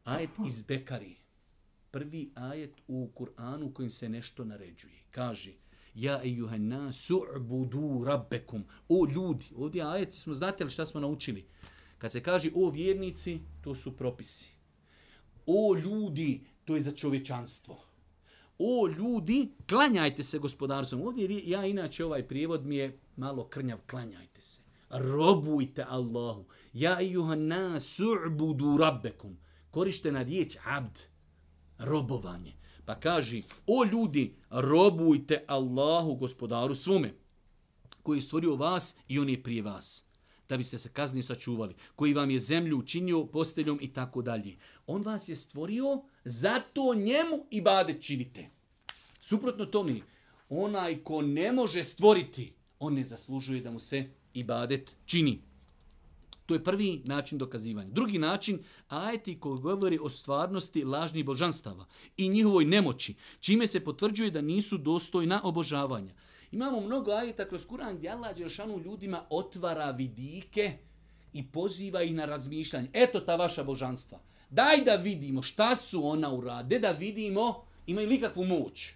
Ajet iz Bekari. Prvi ajet u Kur'anu kojim se nešto naređuje. Kaže, Ja ejuhanna su'budu rabbekum. O ljudi, ovdje ajet smo znate li šta smo naučili? Kad se kaže o vjernici, to su propisi. O ljudi, to je za čovječanstvo. O ljudi, klanjajte se gospodarstvom. Ovdje ja inače ovaj prijevod mi je malo krnjav, klanjajte se. Robujte Allahu. Ja ejuhanna su'budu rabbekum. Korištena riječ abd, robovanje. Pa kaži, o ljudi, robujte Allahu gospodaru svome, koji je stvorio vas i on je prije vas, da biste se kazni sačuvali, koji vam je zemlju učinio posteljom i tako dalje. On vas je stvorio, zato njemu i bade činite. Suprotno tome, onaj ko ne može stvoriti, on ne zaslužuje da mu se ibadet čini. To je prvi način dokazivanja. Drugi način, ajeti koji govori o stvarnosti lažnih božanstava i njihovoj nemoći, čime se potvrđuje da nisu dostojna obožavanja. Imamo mnogo ajeta kroz Kur'an gdje Allah Đelšanu ljudima otvara vidike i poziva ih na razmišljanje. Eto ta vaša božanstva. Daj da vidimo šta su ona urade, da vidimo imaju li kakvu moć.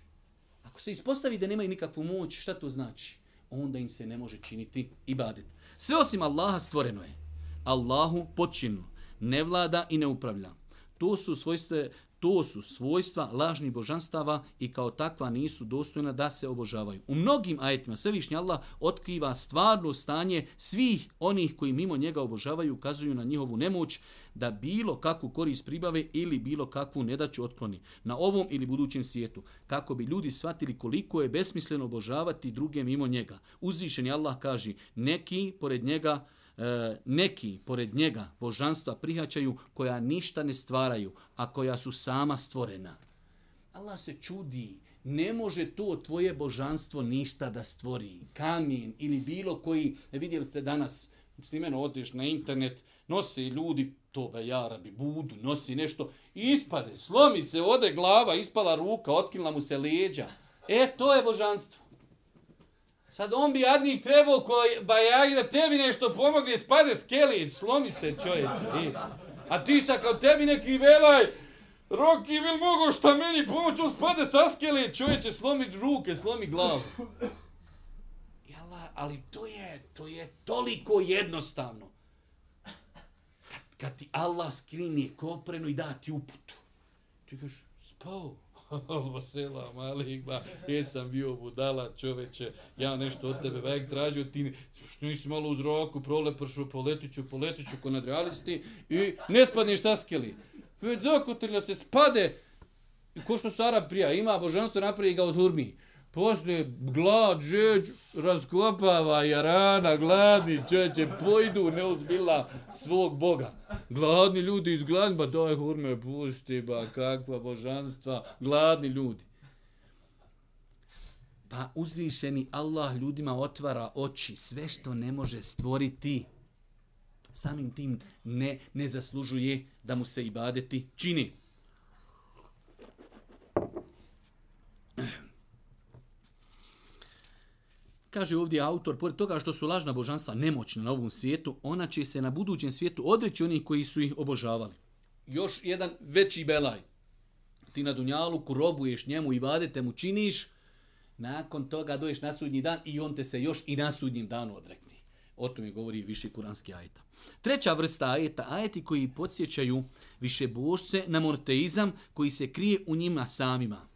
Ako se ispostavi da nemaju nikakvu moć, šta to znači? Onda im se ne može činiti ibadet. Sve osim Allaha stvoreno je. Allahu počinu, ne vlada i ne upravlja. To su svojstve, to su svojstva lažnih božanstava i kao takva nisu dostojna da se obožavaju. U mnogim ajetima Svevišnji Allah otkriva stvarno stanje svih onih koji mimo njega obožavaju ukazuju na njihovu nemoć da bilo kakvu korist pribave ili bilo kakvu nedaću otkloni na ovom ili budućem svijetu, kako bi ljudi shvatili koliko je besmisleno obožavati druge mimo njega. Uzvišeni Allah kaže, neki pored njega e, neki pored njega božanstva prihvaćaju koja ništa ne stvaraju, a koja su sama stvorena. Allah se čudi, ne može to tvoje božanstvo ništa da stvori. Kamen ili bilo koji, e, vidjeli ste danas, imeno odeš na internet, nosi ljudi, to be jarabi, budu, nosi nešto, ispade, slomi se, ode glava, ispala ruka, otkinula mu se leđa. E, to je božanstvo. Sad on bi jadnik trebao koji bajagi da tebi nešto pomogne, spade skeli, slomi se čovječ. I, a ti sad kao tebi neki velaj, Roki, bil mogo šta meni pomoć, on spade sa skeli, čovječe, slomi ruke, slomi glavu. Jala, ali to je, to je toliko jednostavno. Kad, kad ti Allah skrini koprenu i da ti uputu, ti kažeš, spao, Allah selam alejkum. Jesam bio budala, čoveče. Ja nešto od tebe vek tražio ti što nisi malo uz roku prolepršu, poletiću, poletiću ko nadrealisti i ne spadneš sa skeli. Već zakotrlja se spade. Ko što Sara prija, ima božanstvo napravi ga od hurmi. Poslije glad, žeđ, raskopava jarana, gladni čeće, pojdu neuzbila svog Boga. Gladni ljudi iz gladni, ba daj hurme, pusti, ba kakva božanstva, gladni ljudi. Pa uzvišeni Allah ljudima otvara oči, sve što ne može stvoriti, samim tim ne, ne zaslužuje da mu se ibadeti čini Kaže ovdje autor, pored toga što su lažna božanstva nemoćna na ovom svijetu, ona će se na budućem svijetu odreći onih koji su ih obožavali. Još jedan veći belaj. Ti na Dunjalu robuješ njemu i vadete mu činiš, nakon toga doješ na sudnji dan i on te se još i na sudnjim danu odrekni. O tome govori više kuranski ajeta. Treća vrsta ajeta, ajeti koji podsjećaju više božce na morteizam koji se krije u njima samima.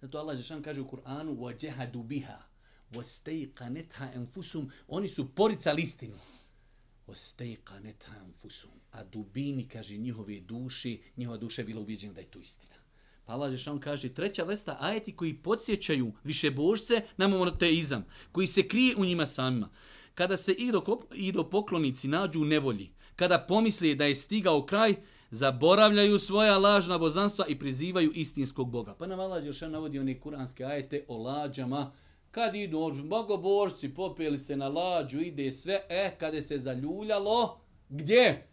Zato Allah Žešan kaže u Kur'anu وَجَهَدُ بِهَا وَسْتَيْقَنَتْهَا أَنْفُسُمْ Oni su poricali istinu. وَسْتَيْقَنَتْهَا أَنْفُسُمْ A dubini, kaže, njihove duši, njihova duša je bila ubijeđena da je to istina. Pa Allah Žešan kaže, treća vrsta ajeti koji podsjećaju više božce na monoteizam, koji se krije u njima samima. Kada se ido, ido poklonici nađu u nevolji, kada pomisli da je stigao kraj, zaboravljaju svoja lažna bozanstva i prizivaju istinskog Boga. Pa nam Allah još navodi one kuranske ajete o lađama, kad idu bogoborci, popeli se na lađu, ide sve, e, kada se zaljuljalo, gdje?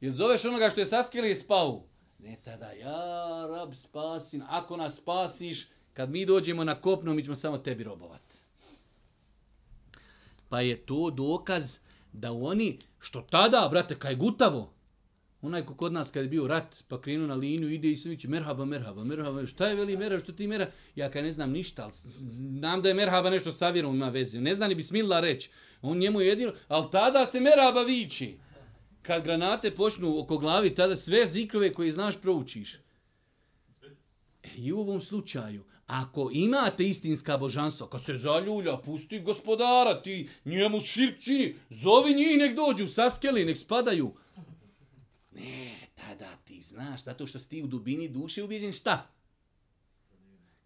Je zoveš onoga što je saskili i spao? Ne tada, ja, rab, spasin, ako nas spasiš, kad mi dođemo na kopno, mi ćemo samo tebi robovat. Pa je to dokaz da oni, što tada, brate, kaj gutavo, onaj ko kod nas kad je bio rat, pa krenuo na liniju, ide i svići, merhaba, merhaba, merhaba, šta je veli merhaba, što ti mera? Ja kaj ne znam ništa, ali znam da je merhaba nešto sa vjerom ima veze. Ne znam ni bismillah reći. On njemu jedino, ali tada se merhaba viči. Kad granate počnu oko glavi, tada sve zikrove koje znaš proučiš. E, I u ovom slučaju, ako imate istinska božanstva, kad se zaljulja, pusti gospodara, ti njemu širk čini, zovi njih, nek dođu, saskeli, nek spadaju. Ne, tada ti znaš, zato što si ti u dubini duše ubijeđen, šta?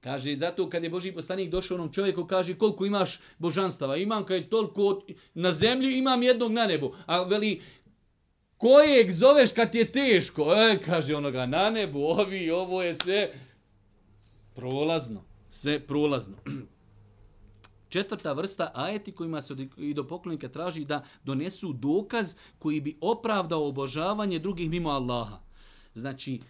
Kaže, zato kad je Boži poslanik došao onom čovjeku, kaže koliko imaš božanstava. Imam kaj toliko na zemlji, imam jednog na nebu. A veli, kojeg zoveš kad ti je teško? E, kaže onoga, na nebu, ovi, ovo je sve prolazno. Sve prolazno. Četvrta vrsta ajeti kojima se i do poklonika traži da donesu dokaz koji bi opravdao obožavanje drugih mimo Allaha. Znači,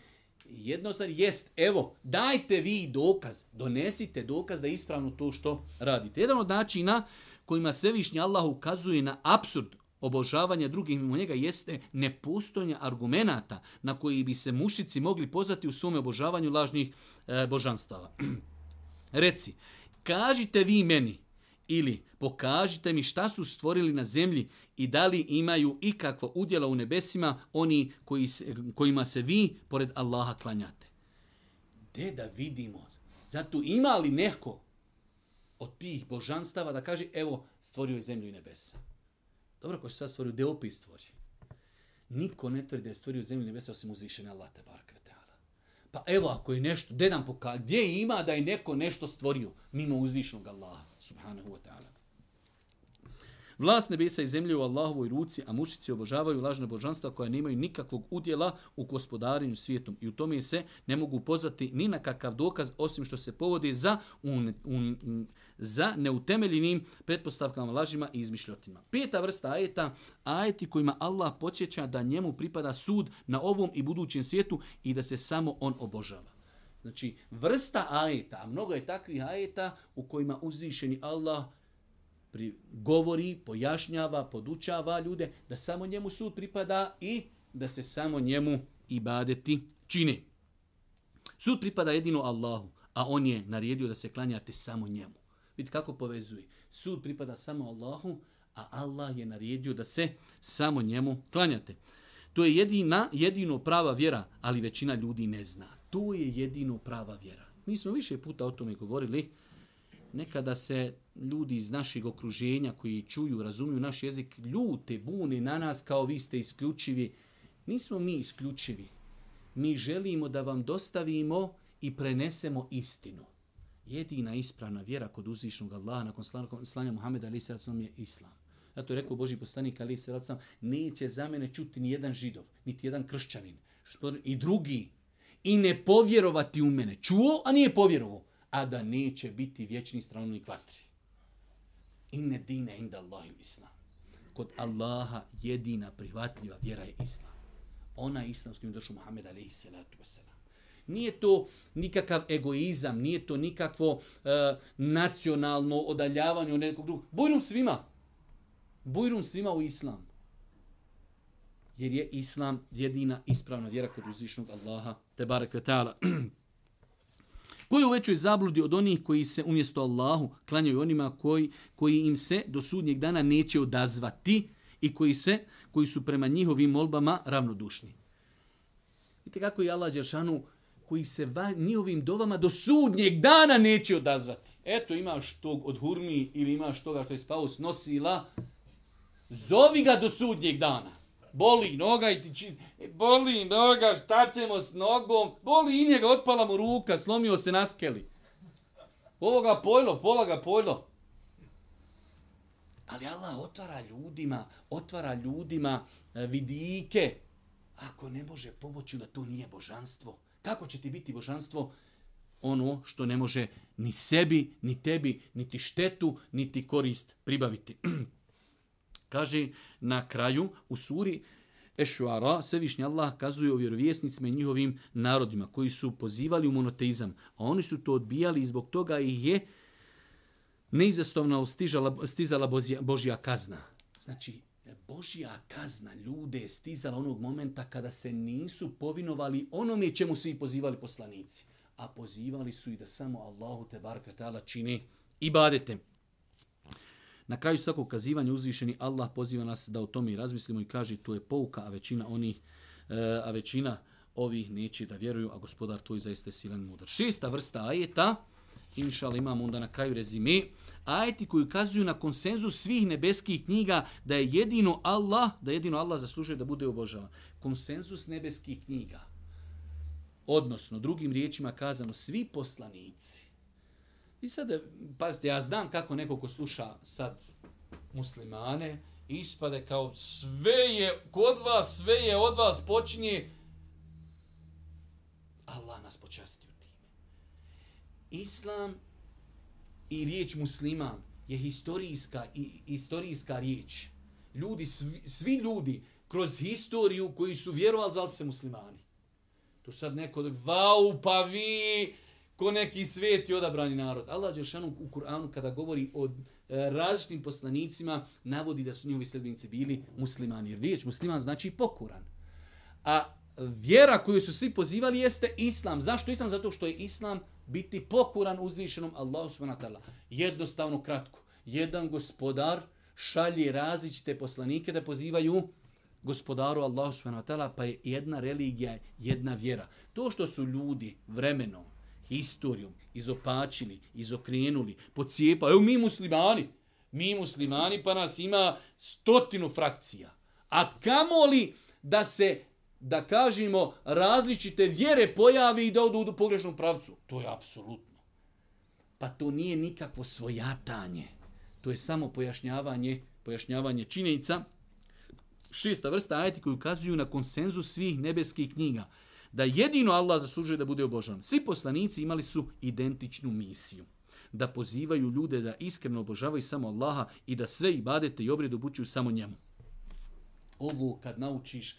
jedno sad jest, evo, dajte vi dokaz, donesite dokaz da je ispravno to što radite. Jedan od načina kojima Svevišnji Allah ukazuje na absurd obožavanja drugih mimo njega jeste nepostojanje argumenata na koji bi se mušici mogli pozvati u svome obožavanju lažnih e, božanstava. Reci, kažite vi meni, ili pokažite mi šta su stvorili na zemlji i da li imaju ikakvo udjela u nebesima oni koji se, kojima se vi pored Allaha klanjate. Gde da vidimo? Zato ima li neko od tih božanstava da kaže evo stvorio je zemlju i nebesa. Dobro, ko se sad stvorio, gde opet stvori? Niko ne tvrdi da je stvorio zemlju i nebesa osim uzvišenja Allah te barka Pa evo ako je nešto, gdje nam pokaže, gdje ima da je neko nešto stvorio mimo uzvišnog Allaha, subhanahu wa ta'ala. Vlast nebesa i zemlje u Allahovoj ruci, a mušici obožavaju lažne božanstva koja nemaju nikakvog udjela u gospodarenju svijetom. I u tome se ne mogu pozvati ni na kakav dokaz, osim što se povode za, un, un, za neutemeljenim pretpostavkama, lažima i izmišljotima. Peta vrsta ajeta, ajeti kojima Allah podsjeća da njemu pripada sud na ovom i budućem svijetu i da se samo on obožava. Znači, vrsta ajeta, a mnogo je takvih ajeta u kojima uzvišeni Allah pri, govori, pojašnjava, podučava ljude da samo njemu sud pripada i da se samo njemu ibadeti čini. Sud pripada jedino Allahu, a on je naredio da se klanjate samo njemu. Vidite kako povezuje. Sud pripada samo Allahu, a Allah je naredio da se samo njemu klanjate. To je jedina, jedino prava vjera, ali većina ljudi ne zna. To je jedino prava vjera. Mi smo više puta o tome govorili. Nekada se ljudi iz našeg okruženja koji čuju, razumiju naš jezik, ljute, bune na nas kao vi ste isključivi. Nismo mi isključivi. Mi želimo da vam dostavimo i prenesemo istinu. Jedina ispravna vjera kod uzvišnog Allaha nakon slanja Muhammeda ali se je islam. Zato je rekao Boži poslanik ali se neće za mene čuti ni jedan židov, niti jedan kršćanin. I drugi. I ne povjerovati u mene. Čuo, a nije povjerovao. A da neće biti vječni stranovnik vatri. Inne dine inda Allahim islam. Kod Allaha jedina prihvatljiva vjera je islam. Ona je islam s kojim došao Muhammed alaihi salatu wasalam. Nije to nikakav egoizam, nije to nikakvo uh, nacionalno odaljavanje od nekog drugog. Bujrum svima. Bujrum svima u islam. Jer je islam jedina ispravna vjera kod uzvišnog Allaha. Te barek ta'ala. Koji u većoj zabludi od onih koji se umjesto Allahu klanjaju onima koji, koji im se do sudnjeg dana neće odazvati i koji se koji su prema njihovim molbama ravnodušni. Vidite kako je Allah Đeršanu koji se va, njihovim dovama do sudnjeg dana neće odazvati. Eto imaš tog od hurmi ili imaš toga što je spao nosila, zovi ga do sudnjeg dana boli noga i ti či... Boli noga, šta ćemo s nogom? Boli i njega, otpala mu ruka, slomio se na skeli. Ovo ga pojlo, pola ga pojlo. Ali Allah otvara ljudima, otvara ljudima e, vidike. Ako ne može pomoći da to nije božanstvo. Kako će ti biti božanstvo? Ono što ne može ni sebi, ni tebi, niti štetu, niti korist pribaviti. Kaže na kraju u suri Ešuara, Svevišnji Allah kazuje o vjerovjesnicima i njihovim narodima koji su pozivali u monoteizam, a oni su to odbijali i zbog toga ih je neizastovno stižala, stizala Božja, Božja kazna. Znači, Božja kazna ljude je stizala onog momenta kada se nisu povinovali onome čemu su i pozivali poslanici. A pozivali su i da samo Allahu te barka ta'ala čini ibadete. Na kraju svakog kazivanja uzvišeni Allah poziva nas da o tome i razmislimo i kaže to je pouka, a većina onih, e, a većina ovih neće da vjeruju, a gospodar to je zaista silan mudar. Šesta vrsta ajeta, inšal imamo onda na kraju rezime, ajeti koji ukazuju na konsenzus svih nebeskih knjiga da je jedino Allah, da jedino Allah zaslužuje da bude obožavan. Konsenzus nebeskih knjiga. Odnosno, drugim riječima kazano, svi poslanici, I sad, pazite, ja znam kako neko ko sluša sad muslimane, ispade kao sve je kod vas, sve je od vas počinje. Allah nas počasti u time. Islam i riječ musliman je historijska, i, historijska riječ. Ljudi, svi, svi ljudi kroz historiju koji su vjerovali, zvali se muslimani. To sad neko, vau, pa vi, ko neki sveti odabrani narod. Allah Đeršanu u Kur'anu kada govori o e, različitim poslanicima navodi da su njihovi sledbenici bili muslimani. Jer riječ musliman znači pokoran. A vjera koju su svi pozivali jeste islam. Zašto islam? Zato što je islam biti pokoran uzvišenom Allahu subhanahu wa ta'ala. Jednostavno kratko. Jedan gospodar šalje različite poslanike da pozivaju gospodaru Allahu subhanahu wa ta'ala, pa je jedna religija, jedna vjera. To što su ljudi vremenom, historijom izopačili, izokrenuli, pocijepali. Evo mi muslimani, mi muslimani pa nas ima stotinu frakcija. A kamo li da se, da kažemo, različite vjere pojavi i da odu u pogrešnom pravcu? To je apsolutno. Pa to nije nikakvo svojatanje. To je samo pojašnjavanje, pojašnjavanje činjenica. Šesta vrsta ajeti koji ukazuju na konsenzus svih nebeskih knjiga da jedino Allah zaslužuje da bude obožavan. Svi poslanici imali su identičnu misiju. Da pozivaju ljude da iskreno obožavaju samo Allaha i da sve ibadete i obred obučuju samo njemu. Ovo kad naučiš,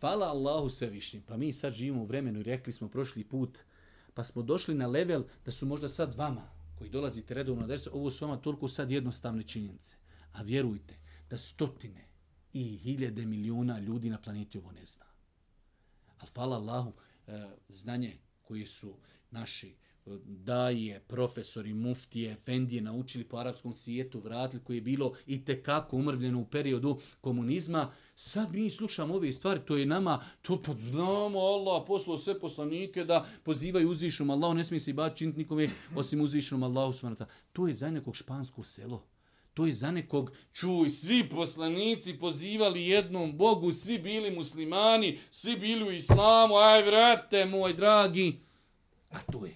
hvala Allahu svevišnjim, pa mi sad živimo u vremenu i rekli smo prošli put, pa smo došli na level da su možda sad vama, koji dolazite redovno na desu, ovo su vama toliko sad jednostavne činjenice. A vjerujte da stotine i hiljade miliona ljudi na planeti ovo ne zna. Ali hvala Allahu, e, znanje koje su naši e, daje, profesori, muftije, fendije naučili po arapskom svijetu, vratili koje je bilo i tekako umrvljeno u periodu komunizma. Sad mi slušamo ove stvari, to je nama, to pa znamo Allah, poslao sve poslanike da pozivaju uzvišnom Allahu, ne smije se i bati nikome osim uzvišnom Allahu. To je za nekog špansko selo. To je za nekog, čuj, svi poslanici pozivali jednom Bogu, svi bili muslimani, svi bili u islamu, aj vrate, moj dragi. A to je.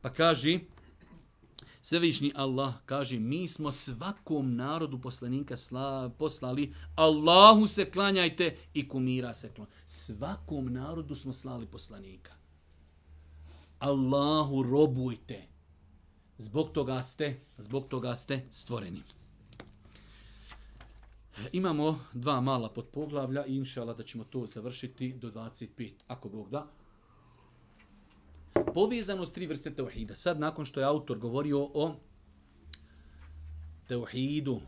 Pa kaži, Svevišnji Allah kaže, mi smo svakom narodu poslanika sla, poslali, Allahu se klanjajte i kumira se klanjajte. Svakom narodu smo slali poslanika. Allahu robujte. Zbog toga ste, zbog toga ste stvoreni. Imamo dva mala podpoglavlja i inšala da ćemo to završiti do 25, ako Bog da. Povezano s tri vrste teuhida. Sad, nakon što je autor govorio o teuhidu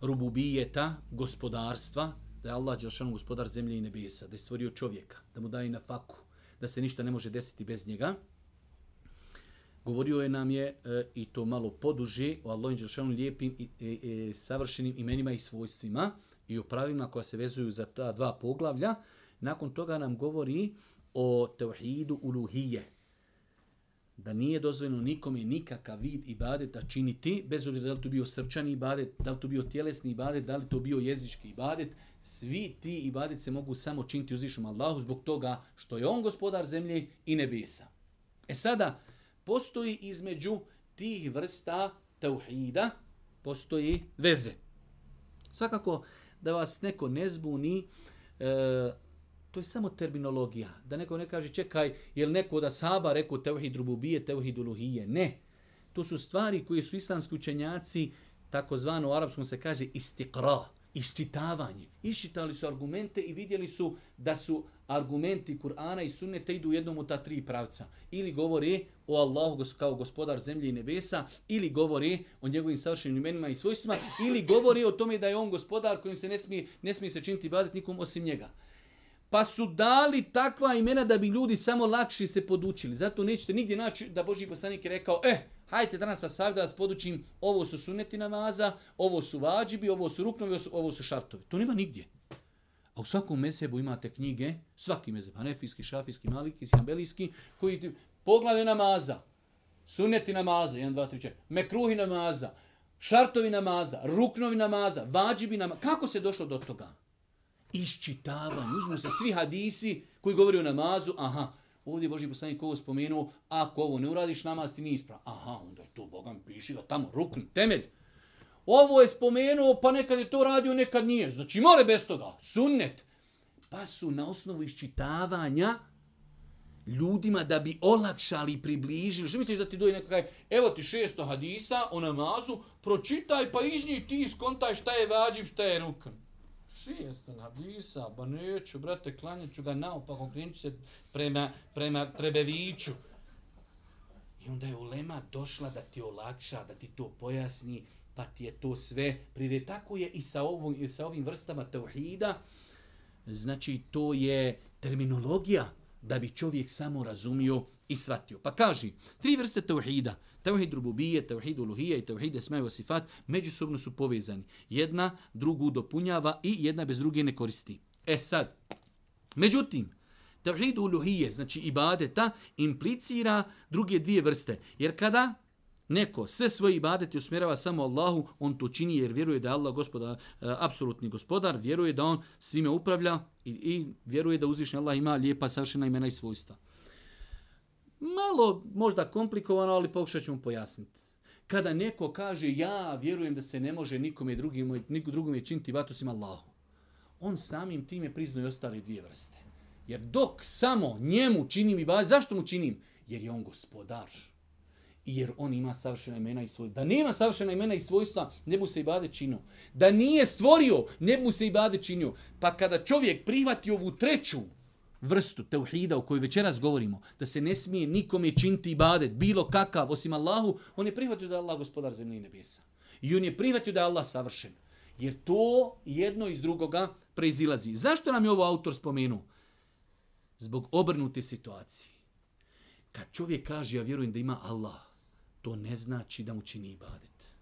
rububijeta, gospodarstva, da je Allah Đelšanu gospodar zemlje i nebesa, da je stvorio čovjeka, da mu daje na faku, da se ništa ne može desiti bez njega, govorio je nam je e, i to malo poduže o Allahim Đelšanu lijepim i e, e, savršenim imenima i svojstvima i o pravima koja se vezuju za ta dva poglavlja. Nakon toga nam govori o tevhidu uluhije. Da nije dozvoljeno nikome nikakav vid ibadeta činiti, bez obzira da li to bio srčani ibadet, da li to bio tjelesni ibadet, da li to bio jezički ibadet, svi ti ibadet se mogu samo činiti uzvišom Allahu zbog toga što je on gospodar zemlje i nebesa. E sada, postoji između tih vrsta tauhida, postoji veze. Svakako, da vas neko ne zbuni, e, to je samo terminologija. Da neko ne kaže, čekaj, je li neko da saba rekao tevhid rububije, tevhid uluhije? Ne. To su stvari koje su islamski učenjaci, takozvano u arapskom se kaže istikra, iščitavanje. Iščitali su argumente i vidjeli su da su argumenti Kur'ana i sunnete idu u jednom od ta tri pravca. Ili govori o Allahu kao gospodar zemlje i nebesa, ili govori o njegovim savršenim imenima i svojstvima, ili govori o tome da je on gospodar kojim se ne smije, ne smije se činiti badet nikom osim njega. Pa su dali takva imena da bi ljudi samo lakše se podučili. Zato nećete nigdje naći da Boži poslanik je rekao, eh, hajte danas sa savjeda da vas podučim, ovo su suneti namaza, ovo su vađibi, ovo su ruknovi, ovo su šartovi. To nema nigdje. A u svakom mesebu imate knjige, svaki mezeb, hanefijski, šafijski, malikijski, ambelijski, koji ti poglavlje namaza, suneti namaza, 1, 2, 3, 4, mekruhi namaza, šartovi namaza, ruknovi namaza, vađibi namaza. Kako se došlo do toga? Iščitavanje. Uzmu se svi hadisi koji govori o namazu. Aha, ovdje je Boži poslanik ovo spomenuo, ako ovo ne uradiš, namaz ti nije ispravan. Aha, onda je to, Bogam, piši ga tamo, rukn, temelj. Ovo je spomenuo, pa nekad je to radio, nekad nije. Znači, more bez toga. Sunnet. Pa su na osnovu iščitavanja ljudima da bi olakšali i približili. Što misliš da ti doje neko kaj, evo ti 600 hadisa o namazu, pročitaj pa iz njih ti skontaj šta je vađib, šta je rukan. 600 hadisa, ba neću, brate, klanjat ću ga naopak, okrenut se prema, prema Trebeviću. I onda je ulema došla da ti olakša, da ti to pojasni, pa ti je to sve pride. Tako je i sa, ovom, i sa ovim vrstama tauhida. Znači, to je terminologija da bi čovjek samo razumio i shvatio. Pa kaži, tri vrste tauhida, tauhid rububije, tauhid uluhije i tauhid esmaju wa sifat, međusobno su povezani. Jedna drugu dopunjava i jedna bez druge ne koristi. E sad, međutim, tauhid uluhije, znači ibadeta, implicira druge dvije vrste. Jer kada neko sve svoje ibadeti usmjerava samo Allahu, on to čini jer vjeruje da je Allah gospodar, e, apsolutni gospodar, vjeruje da on svime upravlja i, i vjeruje da uzvišnji Allah ima lijepa savršena imena i svojstva. Malo možda komplikovano, ali pokušat ću mu pojasniti. Kada neko kaže ja vjerujem da se ne može nikome drugim, nikom drugom je činiti vatusim Allahu, on samim tim je priznao i ostale dvije vrste. Jer dok samo njemu činim i zašto mu činim? Jer je on gospodar jer on ima savršena imena i svojstva. Da nema savršena imena i svojstva, ne mu se ibade činio. Da nije stvorio, ne mu se ibade činio. Pa kada čovjek prihvati ovu treću vrstu teuhida o kojoj večeras govorimo, da se ne smije nikome činiti ibadet, bilo kakav, osim Allahu, on je prihvatio da je Allah gospodar zemlje i nebesa. I on je prihvatio da je Allah savršen. Jer to jedno iz drugoga preizilazi. Zašto nam je ovo autor spomenuo? Zbog obrnute situacije. Kad čovjek kaže, ja vjerujem da ima Allah, to ne znači da mu čini ibadet.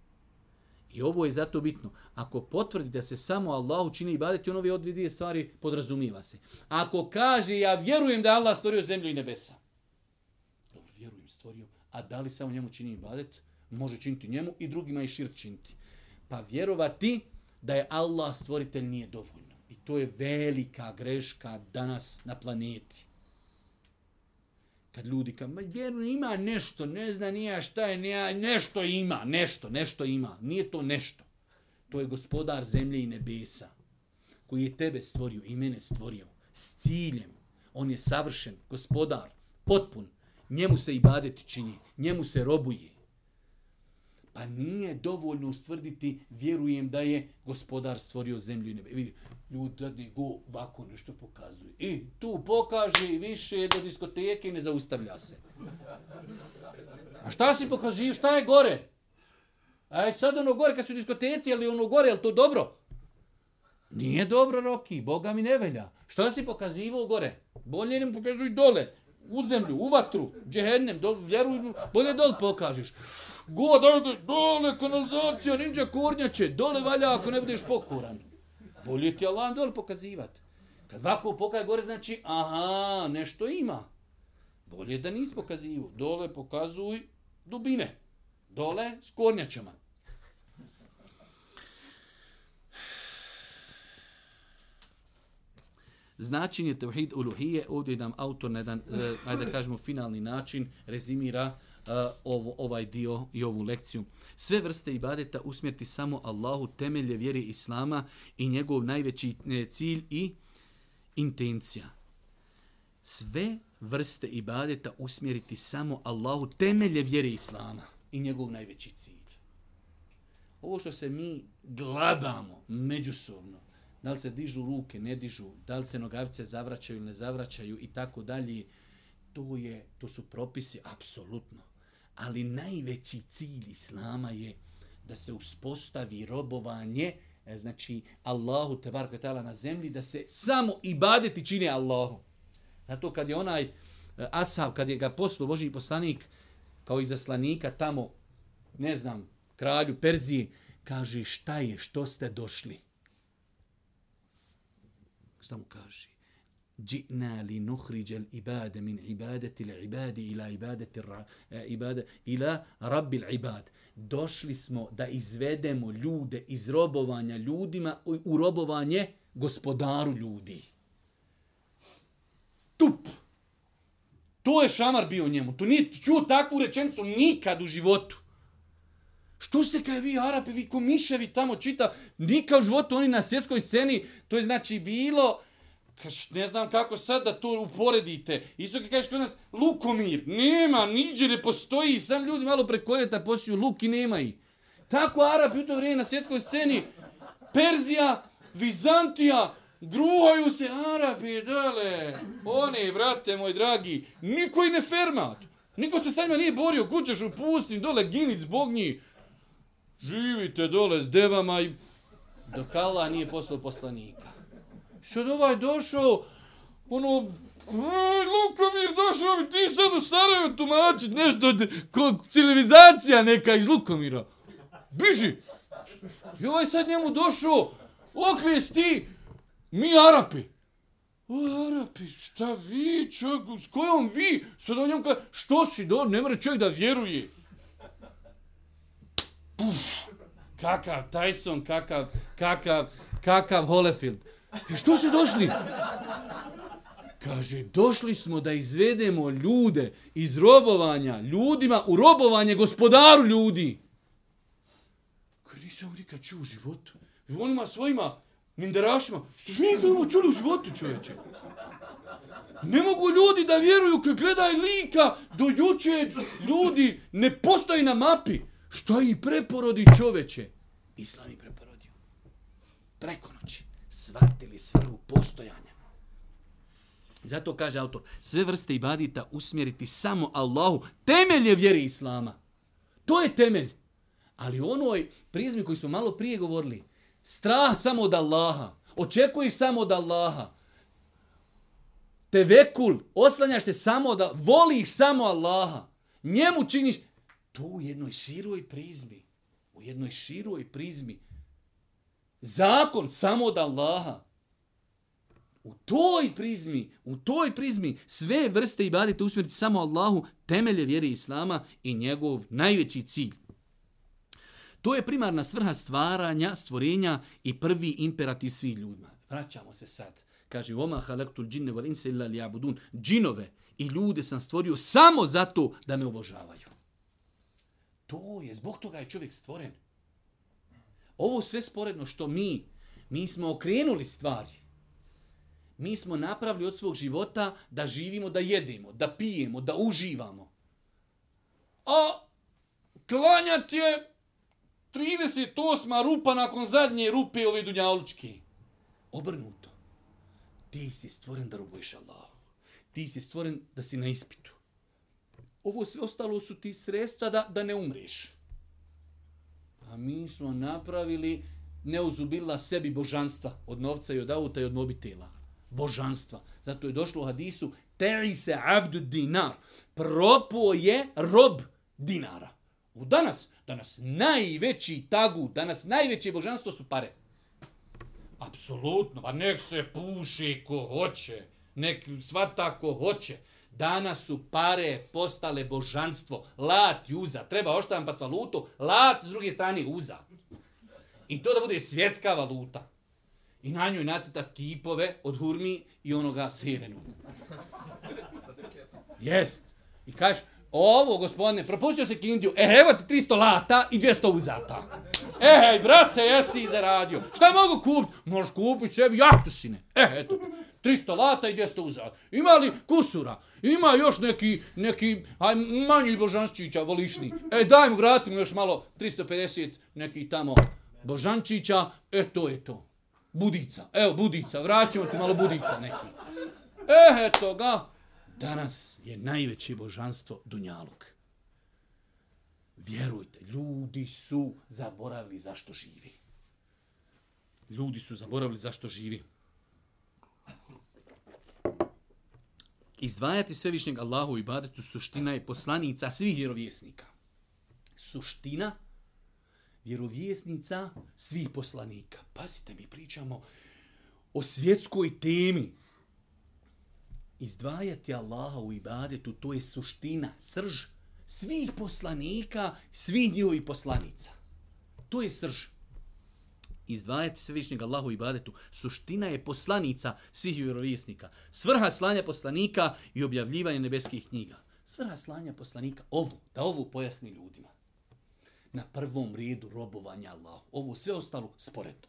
I ovo je zato bitno. Ako potvrdi da se samo Allah čini ibadet, on ove od dvije stvari podrazumiva se. Ako kaže, ja vjerujem da Allah stvorio zemlju i nebesa. Dobro, vjerujem, stvorio. A da li samo njemu čini ibadet? Može činiti njemu i drugima i šir činiti. Pa vjerovati da je Allah stvoritelj nije dovoljno. I to je velika greška danas na planeti kad ljudi kao, ma vjeru ima nešto, ne zna nija šta je, nija, nešto ima, nešto, nešto ima. Nije to nešto. To je gospodar zemlje i nebesa, koji je tebe stvorio i mene stvorio s ciljem. On je savršen, gospodar, potpun. Njemu se i badeti čini, njemu se robuje. Pa nije dovoljno ustvrditi, vjerujem da je gospodar stvorio zemlju i nebe. Vidi, ljudi dadne go ovako nešto pokazuje. I tu pokaže više do diskoteke i ne zaustavlja se. A šta si pokazio? Šta je gore? Aj sad ono gore kad su diskoteci, ali ono gore, je to dobro? Nije dobro, Roki, Boga mi ne velja. Šta si pokazivao gore? Bolje nam pokazuj dole u zemlju, u vatru, džehennem, do, vjeruj, bolje dol pokažeš. Go, dole, dole, kanalizacija, ninja kornjače, dole valja ako ne budeš pokoran. Bolje ti Allah dole pokazivat. Kad ovako pokaje gore, znači, aha, nešto ima. Bolje da nis pokazivu. Dole pokazuj dubine. Dole s kornjačama. Značenje tevhid uluhije, ovdje nam autor na jedan, eh, ajde da kažemo, finalni način rezimira e, ovo, ovaj dio i ovu lekciju. Sve vrste ibadeta usmjerti samo Allahu temelje vjere Islama i njegov najveći e, cilj i intencija. Sve vrste ibadeta usmjeriti samo Allahu temelje vjere Islama i njegov najveći cilj. Ovo što se mi gladamo međusobno, da li se dižu ruke, ne dižu, da li se nogavice zavraćaju ili ne zavraćaju i tako dalje, to je to su propisi apsolutno. Ali najveći cilj islama je da se uspostavi robovanje, e, znači Allahu te barko tala na zemlji da se samo ibadeti čini Allahu. Zato kad je onaj e, ashab kad je ga poslu Boži poslanik kao izaslanika tamo ne znam kralju Perzije kaže šta je što ste došli šta mu kaže? Džina li nuhriđel ibade min ibadeti li ibadi ila ibadeti ra, eh, ibade, ila rabbil ibad. Došli smo da izvedemo ljude iz robovanja ljudima u robovanje gospodaru ljudi. Tup! To je šamar bio njemu. To nije čuo takvu rečenicu nikad u životu. Što ste kaj vi Arapi, vi komiševi tamo čita, nikad u životu oni na svjetskoj sceni, to je znači bilo, ne znam kako sad da to uporedite. Isto kad kažeš kod nas, lukomir, nema, niđe ne postoji, sam ljudi malo preko ljeta posiju luk i nema i. Tako Arapi u to vrijeme na svjetskoj sceni, Perzija, Vizantija, gruhaju se Arapi, dale, oni, brate moj dragi, niko i ne fermat. Niko se sa njima nije borio, kućeš u pustin, dole, ginic, bog njih. Živite dole s devama i... Dok Allah nije poslao poslanika. Što je ovaj došao, ono, Lukomir došao mi ti sad u Sarajevo tumačit nešto, ko civilizacija neka iz Lukomira. Biži! I ovaj sad njemu došao, oklijest ti, mi Arapi. O, Arapi, šta vi, čovjek, s kojom vi? Sad on njemu kaže, što si do, ne mre čovjek da vjeruje. Puf, kakav Tyson, kakav, kakav, kakav Holefield. Kaže, što ste došli? Kaže, došli smo da izvedemo ljude iz robovanja ljudima u robovanje gospodaru ljudi. Kaže, nisam nikad čuo u životu. Onima svojima minderašima. Što je nikad ovo čuli u životu, čovječe? Ne mogu ljudi da vjeruju kad gledaj lika do juče ljudi ne postoji na mapi. Šta i preporodi čoveče? Islam i preporodio. Preko noći Svatili svrhu postojanja. Zato kaže autor, sve vrste ibadita usmjeriti samo Allahu, temelj je vjeri Islama. To je temelj. Ali onoj prizmi koji smo malo prije govorili, strah samo od Allaha, očekuješ samo od Allaha, tevekul, oslanjaš se samo da voliš samo Allaha, njemu činiš, to u jednoj široj prizmi, u jednoj široj prizmi, zakon samo od Allaha. U toj prizmi, u toj prizmi sve vrste ibadete usmjeriti samo Allahu, temelje vjere Islama i njegov najveći cilj. To je primarna svrha stvaranja, stvorenja i prvi imperativ svih ljudima. Vraćamo se sad. Kaže, Oma halaktul džinne wal insa illa liya'budun. Džinove i ljude sam stvorio samo zato da me obožavaju. To je, zbog toga je čovjek stvoren. Ovo sve sporedno što mi, mi smo okrenuli stvari. Mi smo napravili od svog života da živimo, da jedemo, da pijemo, da uživamo. A klanjat je 38. rupa nakon zadnje rupe ove dunjalučke. Obrnuto. Ti si stvoren da robuješ Allahu. Ti si stvoren da si na ispitu. Ovo sve ostalo su ti sredstva da, da ne umriš. A mi smo napravili neuzubila sebi božanstva od novca i od auta i od mobitela. Božanstva. Zato je došlo u hadisu Teri se abdu dinar. Propo je rob dinara. U danas, danas najveći tagu, danas najveće božanstvo su pare. Apsolutno. Pa nek se puši ko hoće. Nek svata ko hoće. Danas su pare postale božanstvo. Lat i uza. Treba oštampat valutu. Lat s druge strane uza. I to da bude svjetska valuta. I na njoj nacetat kipove od hurmi i onoga sirenu. Jest. I kažeš, Ovo, gospodine, propustio se kindiju. E, evo ti 300 lata i 200 uzata. E, hej, brate, jesi zaradio. Šta mogu kupiti? Možeš kupiti sebi jahtu, sine. E, eto. 300 lata i 200 uzad. Ima li kusura? Ima još neki, neki aj, manji božančića, volišni. E, daj mu, vratim mu još malo 350 neki tamo božančića. E, to je to. Budica. Evo, budica. Vraćamo ti malo budica neki. E, eto ga. Danas je najveće božanstvo Dunjaluk. Vjerujte, ljudi su zaboravili zašto živi. Ljudi su zaboravili zašto živi. Izdvajati svevišnjeg Allahu i badetu suština je poslanica svih vjerovjesnika. Suština vjerovjesnica svih poslanika. Pazite, mi pričamo o svjetskoj temi. Izdvajati Allaha u ibadetu, to je suština, srž svih poslanika, svih njihovih poslanica. To je srž. Izdvajati svevišnjeg Allahu i ibadetu. Suština je poslanica svih vjerovjesnika. Svrha slanja poslanika i objavljivanje nebeskih knjiga. Svrha slanja poslanika, ovo, da ovo pojasni ljudima. Na prvom redu robovanja Allahu. Ovo sve ostalo sporedno.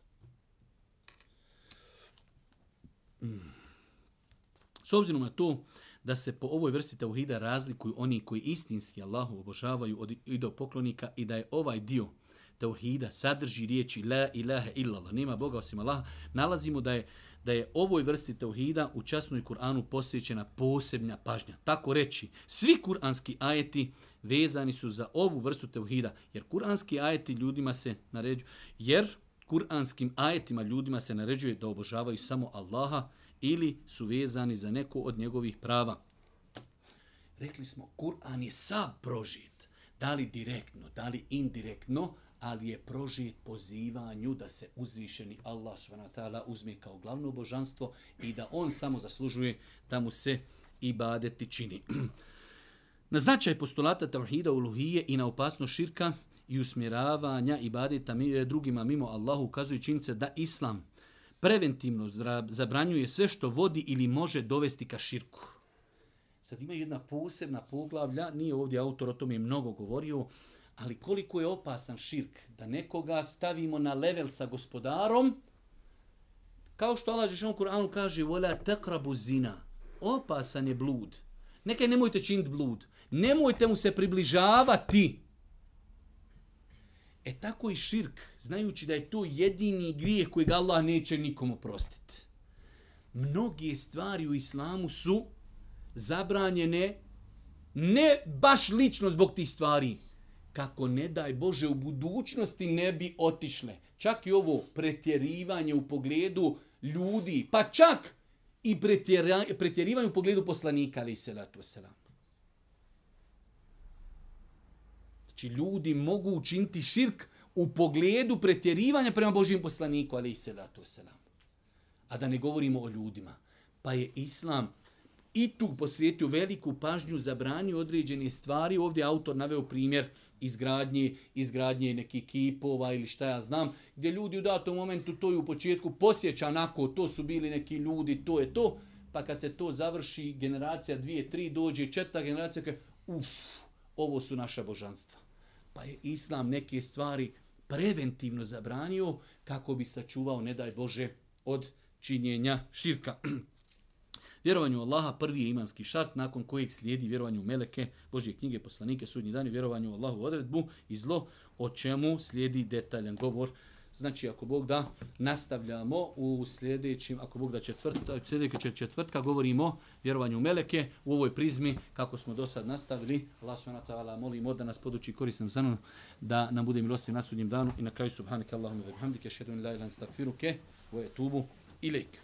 Mm. S obzirom na to da se po ovoj vrsti tauhida razlikuju oni koji istinski Allahu obožavaju od idopoklonika i da je ovaj dio tauhida sadrži riječi la ilaha illallah, nema Boga osim Allaha, nalazimo da je da je ovoj vrsti tauhida u časnoj Kur'anu posvećena posebna pažnja. Tako reći, svi kuranski ajeti vezani su za ovu vrstu tauhida, jer kuranski ajeti ljudima se naređuju, jer kuranskim ajetima ljudima se naređuje da obožavaju samo Allaha ili su vezani za neko od njegovih prava. Rekli smo, Kur'an je sav prožit, da li direktno, da li indirektno, ali je prožit pozivanju da se uzvišeni Allah SWT uzme kao glavno božanstvo i da on samo zaslužuje da mu se ibadeti čini. na značaj postulata tauhida uluhije i na opasnost širka i usmjeravanja ibadeta eh, drugima mimo Allahu ukazuju činjice da Islam preventivno zabranjuje sve što vodi ili može dovesti ka širku. Sad ima jedna posebna poglavlja, nije ovdje autor o tome mnogo govorio, Ali koliko je opasan širk da nekoga stavimo na level sa gospodarom, kao što Allah Žešan u Kur'anu kaže, vola tekrabu zina, opasan je blud. Nekaj nemojte činiti blud, nemojte mu se približavati. E tako i širk, znajući da je to jedini grijeh kojeg Allah neće nikomu prostiti. Mnoge stvari u islamu su zabranjene ne baš lično zbog tih stvari, kako ne daj Bože u budućnosti ne bi otišle. Čak i ovo pretjerivanje u pogledu ljudi, pa čak i pretjerivanje u pogledu poslanika, ali se salatu wasalam. Znači ljudi mogu učiniti širk u pogledu pretjerivanja prema Božijem poslaniku, ali se salatu wasalam. A da ne govorimo o ljudima. Pa je Islam i tu posvijetio veliku pažnju, zabranio određene stvari. Ovdje autor naveo primjer izgradnje, izgradnje nekih kipova ili šta ja znam, gdje ljudi u datom momentu to u početku posjeća onako, to su bili neki ljudi, to je to, pa kad se to završi, generacija dvije, tri, dođe četvrta generacija, kaže, uf, ovo su naša božanstva. Pa je Islam neke stvari preventivno zabranio kako bi sačuvao, ne daj Bože, od činjenja širka. Vjerovanju Allaha prvi je imanski šart nakon kojeg slijedi vjerovanju Meleke, Božje knjige, poslanike, sudnji dan i vjerovanju Allahu odredbu i zlo, o čemu slijedi detaljan govor. Znači, ako Bog da, nastavljamo u sljedećim, ako Bog da četvrtka, sljedeće četvrtka, govorimo vjerovanju Meleke u ovoj prizmi, kako smo do sad nastavili. Allah subhanahu wa ta'ala molimo da nas poduči korisnim zanom, da nam bude milostiv na sudnjem danu i na kraju subhanaka Allahumma wa bihamdike, šedun la ilan stakfiruke, wa etubu ilaik.